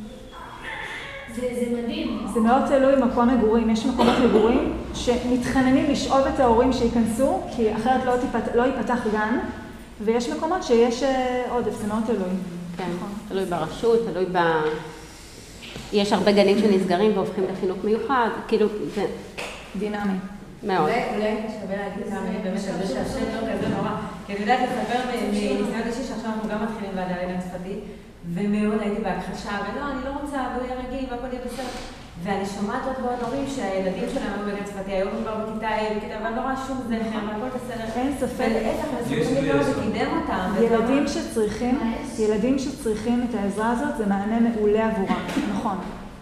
זה, זה מדהים. זה מאוד תלוי מקום מגורים. יש מקומות מגורים שמתחננים לשאוב את ההורים שייכנסו, כי אחרת לא, תיפת, לא ייפתח גן, ויש מקומות שיש אה, עודף, זה מאוד תלוי. כן, נכון. תלוי ברשות, תלוי ב... יש הרבה גנים שנסגרים והופכים לחינוך מיוחד, כאילו, זה דינמי. מאוד. אולי שווה להגיד כמה מילים באמת על זה שהשם לא כזה נורא. כי אני יודעת לספר מניסיון אישי שעכשיו אנחנו גם מתחילים ועדה לעניין שפתי, ומאוד הייתי בהכחשה, ולא, אני לא רוצה, והוא יהיה רגיל והכל יהיה בסדר. ואני שומעת עוד ועוד הורים שהילדים שלהם היו בגן שפתי, היום הם כבר בכיתה ה', בכיתה, ואני לא רואה שום זכר, והכל בסדר. אין ספק. ולהפך, כמה אותם. וזה ילדים שצריכים, ילדים שצריכים את העזרה הזאת, זה מענה מעולה עבורם. נכון.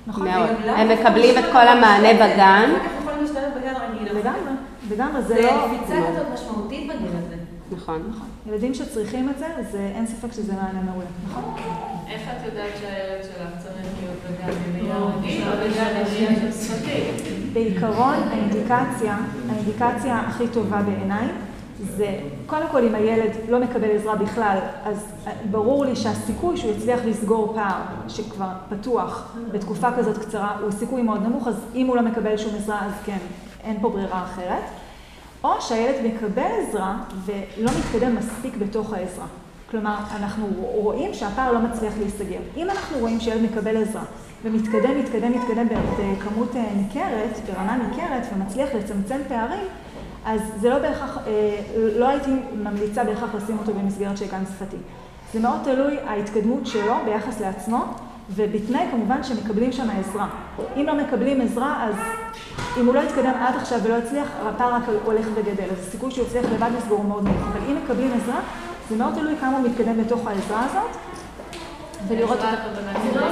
נכון. מאוד. הם מקבלים את כל המענה. בגן. אחר כך יכולים להשתלב בגן רגיל. אבל לגמרי, לגמרי, זה זה לא... קפיצה כזאת משמעותית בגיל הזה. נכון. ילדים שצריכים את זה, זה אין ספק שזה מענה מעולה. נכון? איך את יודעת שהילד שלך צריך להיות בגן עירייה רגיל או בגן עירייה שפתי? בעיקרון, האינדיקציה, האינדיקציה הכי טובה בעיניי, זה, קודם כל אם הילד לא מקבל עזרה בכלל, אז ברור לי שהסיכוי שהוא יצליח לסגור פער שכבר פתוח בתקופה כזאת קצרה, הוא סיכוי מאוד נמוך, אז אם הוא לא מקבל שום עזרה, אז כן, אין פה ברירה אחרת. או שהילד מקבל עזרה ולא מתקדם מספיק בתוך העזרה. כלומר, אנחנו רואים שהפער לא מצליח להיסגר. אם אנחנו רואים שילד מקבל עזרה ומתקדם, מתקדם, מתקדם בכמות אה, ניכרת, ברמה ניכרת, ומצליח לצמצם פערים, אז זה לא בהכרח, אה, לא הייתי ממליצה בהכרח לשים אותו במסגרת של גן שפתי. זה מאוד תלוי ההתקדמות שלו ביחס לעצמו, ובתנאי כמובן שמקבלים שם עזרה. אם לא מקבלים עזרה, אז אם הוא לא יתקדם עד עכשיו ולא יצליח, הפער רק הולך וגדל. אז הסיכוי שהוא יצליח לבד לסגור מאוד נמוך. אבל אם מקבלים עזרה, זה מאוד תלוי כמה הוא מתקדם בתוך העזרה הזאת, ולראות אותה. זה לא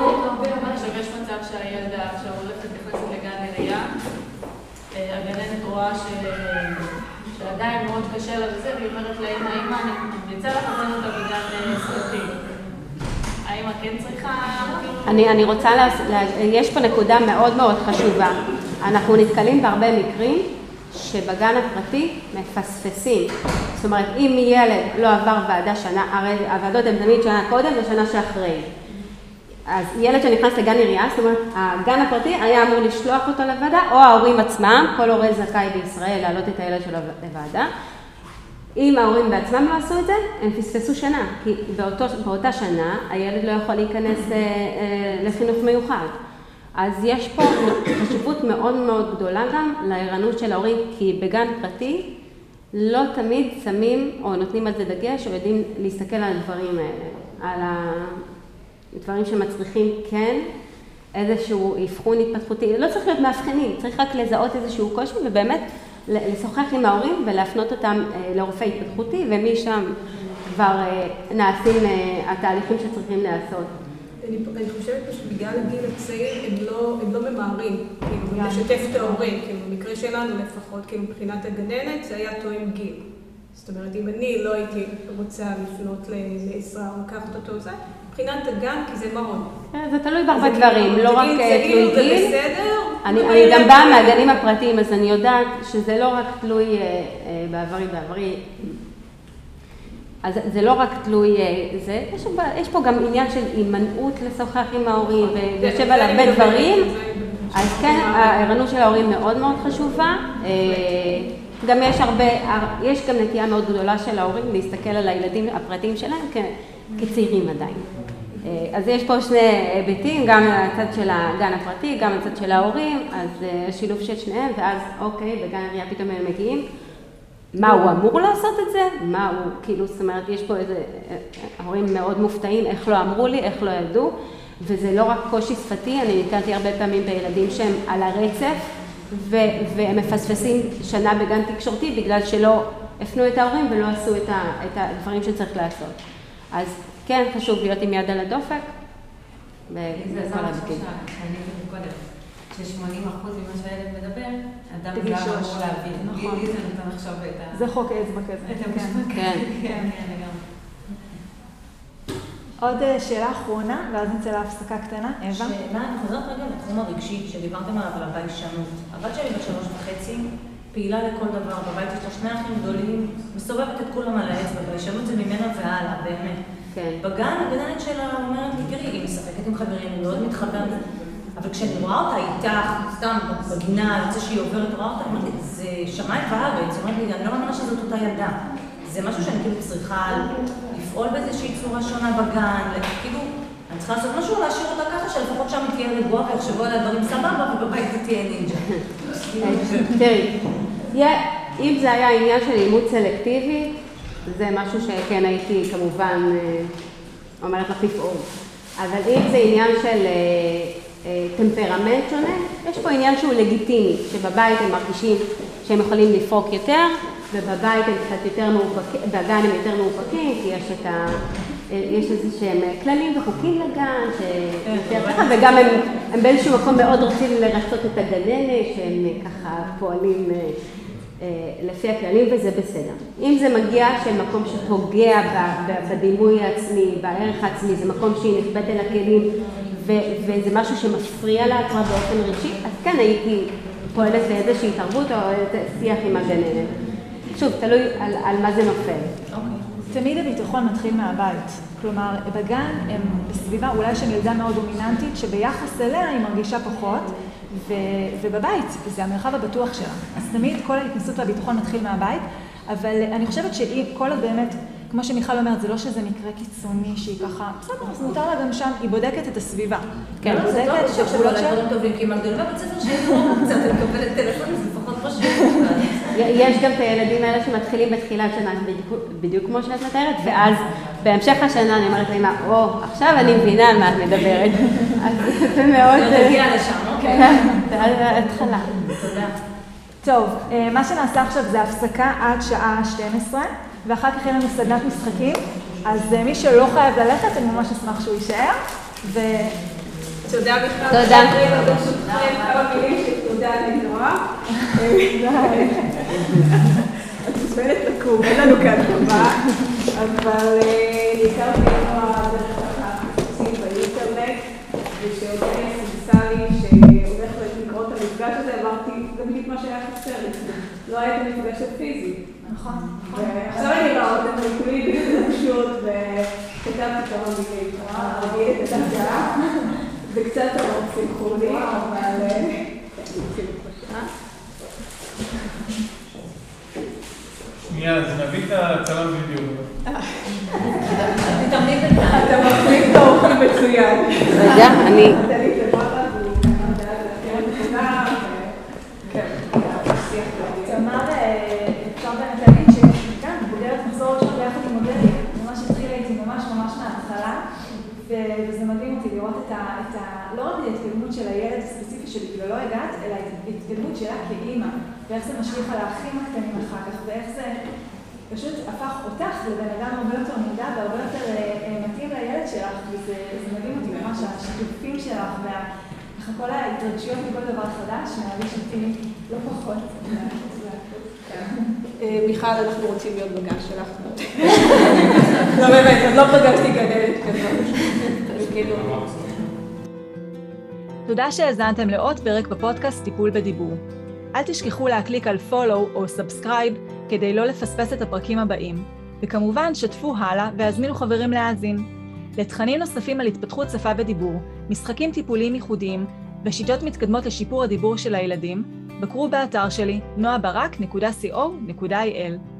הוא יש מצב שהילדה עכשיו הולכת נכנסת לגן עירייה, אה, הגננת רואה שעדיין מאוד קשה לה וזה, והיא אומרת לאמא, אמא, אני ממליצה לך לתת אותה בגן כן. כאילו- אני, אני רוצה, לה, לה, יש פה נקודה מאוד מאוד חשובה. אנחנו נתקלים בהרבה מקרים שבגן הפרטי מפספסים. זאת אומרת, אם ילד לא עבר ועדה שנה, הרי הוועדות הן תמיד שנה קודם ושנה שאחרי. אז ילד שנכנס לגן עירייה, זאת אומרת, הגן הפרטי היה אמור לשלוח אותו לוועדה, או ההורים עצמם, כל הורה זכאי בישראל להעלות את הילד שלו לוועדה. אם ההורים בעצמם לא עשו את זה, הם פספסו שנה, כי באותו, באותה שנה הילד לא יכול להיכנס אה, אה, לחינוך מיוחד. אז יש פה חשיבות מאוד מאוד גדולה גם לערנות של ההורים, כי בגן פרטי לא תמיד שמים או נותנים על זה דגש או יודעים להסתכל על הדברים האלה, על הדברים שמצריכים כן איזשהו אבחון התפתחותי, לא צריך להיות מאבחנים, צריך רק לזהות איזשהו קושי ובאמת לשוחח עם ההורים ולהפנות אותם אה, לרופא התפתחותי ומשם כבר אה, נעשים אה, התהליכים שצריכים להיעשות. אני, אני חושבת פשוט בגלל הגיל הצעיר הם לא, הם לא ממהרים, כאילו, לשתף את ההורים, כאילו, במקרה שלנו לפחות, כאילו, מבחינת הגננת זה היה תואם גיל. זאת אומרת, אם אני לא הייתי רוצה לפנות לעזרה או לקחת אותו, זה מבחינת הגן, כי זה מעון. כן, זה תלוי בהרבה דברים, לא רק אה, תלוי גיל. אני גם באה מהגנים הפרטיים, אז אני יודעת שזה לא רק תלוי אה, אה, בעברי בעברי. אז זה לא רק תלוי זה, יש, יש פה גם עניין של הימנעות לשוחח עם ההורים ויושב על הרבה דברים, אז כן, הערנות של ההורים מאוד מאוד חשובה. גם יש הרבה, יש גם נטייה מאוד גדולה של ההורים להסתכל על הילדים הפרטיים שלהם כצעירים עדיין. אז יש פה שני היבטים, גם הצד של הגן הפרטי, גם הצד של ההורים, אז שילוב של שניהם, ואז אוקיי, בגן עירייה פתאום הם מגיעים. מה הוא אמור לעשות את זה? מה הוא, כאילו, זאת אומרת, יש פה איזה, ההורים מאוד מופתעים, איך לא אמרו לי, איך לא ידעו, וזה לא רק קושי שפתי, אני נתקלתי הרבה פעמים בילדים שהם על הרצף, והם מפספסים שנה בגן תקשורתי בגלל שלא הפנו את ההורים ולא עשו את, ה- את הדברים שצריך לעשות. אז כן, חשוב להיות עם יד על הדופק. שאני קודם. ש-80% ממה שהילד מדבר, אדם גם אמור להבין. נכון. לי זה נותן עכשיו את ה... זה חוק אצבע כזה. את המשפט. כן. כן, לגמרי. עוד שאלה אחרונה, ואז נצא להפסקה קטנה. אווה? שאלה, אני חוזרת רגע לתחום הרגשי, שדיברתם עליו, על הביישנות. הבת שלי בת שלוש וחצי, פעילה לכל דבר, בבית יש לה שני אחים גדולים, מסובבת את כולם על האצבע, ביישנות זה ממנה והלאה, באמת. כן. בגן הגננת שלה אומרת לי, תראי, היא משחקת עם חברים, היא מאוד מתחברת. אבל כשאני רואה אותה איתך, סתם בגינה, יוצא שהיא עוברת, רואה אותה, אמרתי, זה שמיים וארץ, היא אומרת לי, אני לא מאמינה שזאת אותה ילדה. זה משהו שאני כאילו צריכה לפעול באיזושהי צורה שונה בגן, כאילו, אני צריכה לעשות משהו, להשאיר אותה ככה, שלפחות שם תהיה רגועה ויחשבו עליה דברים סבבה, ובבית תהיה נינג'ה. תראי, אם זה היה עניין של אימוץ סלקטיבי, זה משהו שכן הייתי כמובן אומרת לך לפעול. אבל אם זה עניין של טמפרמנט שונה, יש פה עניין שהוא לגיטימי, שבבית הם מרגישים שהם יכולים לפרוק יותר, ובבית הם קצת יותר מאופקים, בגן הם יותר מאופקים, כי יש את ה... יש איזה שהם כללים וחוקים לגן, שיותר ככה, וגם הם, הם באיזשהו מקום מאוד רוצים לרצות את הגננת, שהם ככה פועלים לפי הכללים, וזה בסדר. אם זה מגיע של מקום שפוגע בדימוי העצמי, בערך העצמי, זה מקום שהיא נכבדת אל הכלים, וזה משהו שמפריע כבר באופן רגשי, אז כן הייתי פועלת לאיזושהי התערבות או שיח עם הגננת. שוב, תלוי על, על מה זה נופל. תמיד הביטחון מתחיל מהבית. כלומר, בגן הם בסביבה אולי של ילדה מאוד דומיננטית, שביחס אליה היא מרגישה פחות, ו, ובבית זה המרחב הבטוח שלה. אז תמיד כל ההתנסות והביטחון מתחיל מהבית, אבל אני חושבת שהיא, כל עוד באמת, כמו שמיכל אומרת, זה לא שזה מקרה קיצוני שהיא ככה, בסדר, אז מותר לה גם שם, היא בודקת את הסביבה. כן, היא זה טוב, אולי שלה. דברים טובים, כי מגדולה בבית ספר שהיא לא קצת, אני מקבלת טלפונים, זה לפחות חשוב. יש גם את הילדים האלה שמתחילים בתחילת שנה, בדיוק, כמו שאת מתארת, ואז בהמשך השנה אני אומרת לאמא, או, עכשיו אני מבינה על מה את מדברת. אז זה מאוד... לא תגיע לשם, אוקיי. כן, זה ההתחלה. תודה. טוב, אה, מה שנעשה עכשיו זה הפסקה עד שעה 12, ואחר כך יהיה לנו סדנת משחקים, אז אה, מי שלא חייב ללכת, אני ממש אשמח שהוא יישאר, ו... תודה בכלל. תודה. תודה. את מוזמנת לקום, אין לנו כאן במה, אבל את נועה דרך ככה חיפושים באינטרנט, וכשאודליה סימסה לי שהולך לקרות את המפגש הזה, אמרתי, זה בדיוק מה שהיה חסר. לא היה את המפגש הפיזי. נכון, ועכשיו אני רואה אותם וכולי בהתרגשות, וכתבתי כמה מילים. רגיל את הדעה, וקצת שמחו לי, אבל... שנייה, אז נביא את הצלם בינתיים. אתה מחליף את האורחים מצוין. רגע, אני... וזה מדהים אותי לראות את ה... את ה- לא רק את ההתקדמות של הילד הספציפי שבגללו הגעת, אלא את ההתקדמות שלה כאימא, ואיך זה משליך על האחים הקטנים אחר כך, ואיך זה פשוט הפך אותך לבן אדם הרבה יותר מודע והרבה יותר אה, אה, מתאים לילד שלך, וזה זה מדהים אותי ממש, השיתופים שלך. ככה כל ההתרגשויות מכל דבר חדש, מרגיש אותי לא פחות. אה, מיכל, אנחנו רוצים להיות בגן שלך. לא באמת, עוד לא פגשתי גננת כזאת. תודה שהאזנתם לעוד פרק בפודקאסט טיפול בדיבור. אל תשכחו להקליק על follow או subscribe כדי לא לפספס את הפרקים הבאים. וכמובן, שתפו הלאה והזמינו חברים להאזין. לתכנים נוספים על התפתחות שפה ודיבור, משחקים טיפוליים ייחודיים ושיטות מתקדמות לשיפור הדיבור של הילדים, בקרו באתר שלי noabarak.co.il.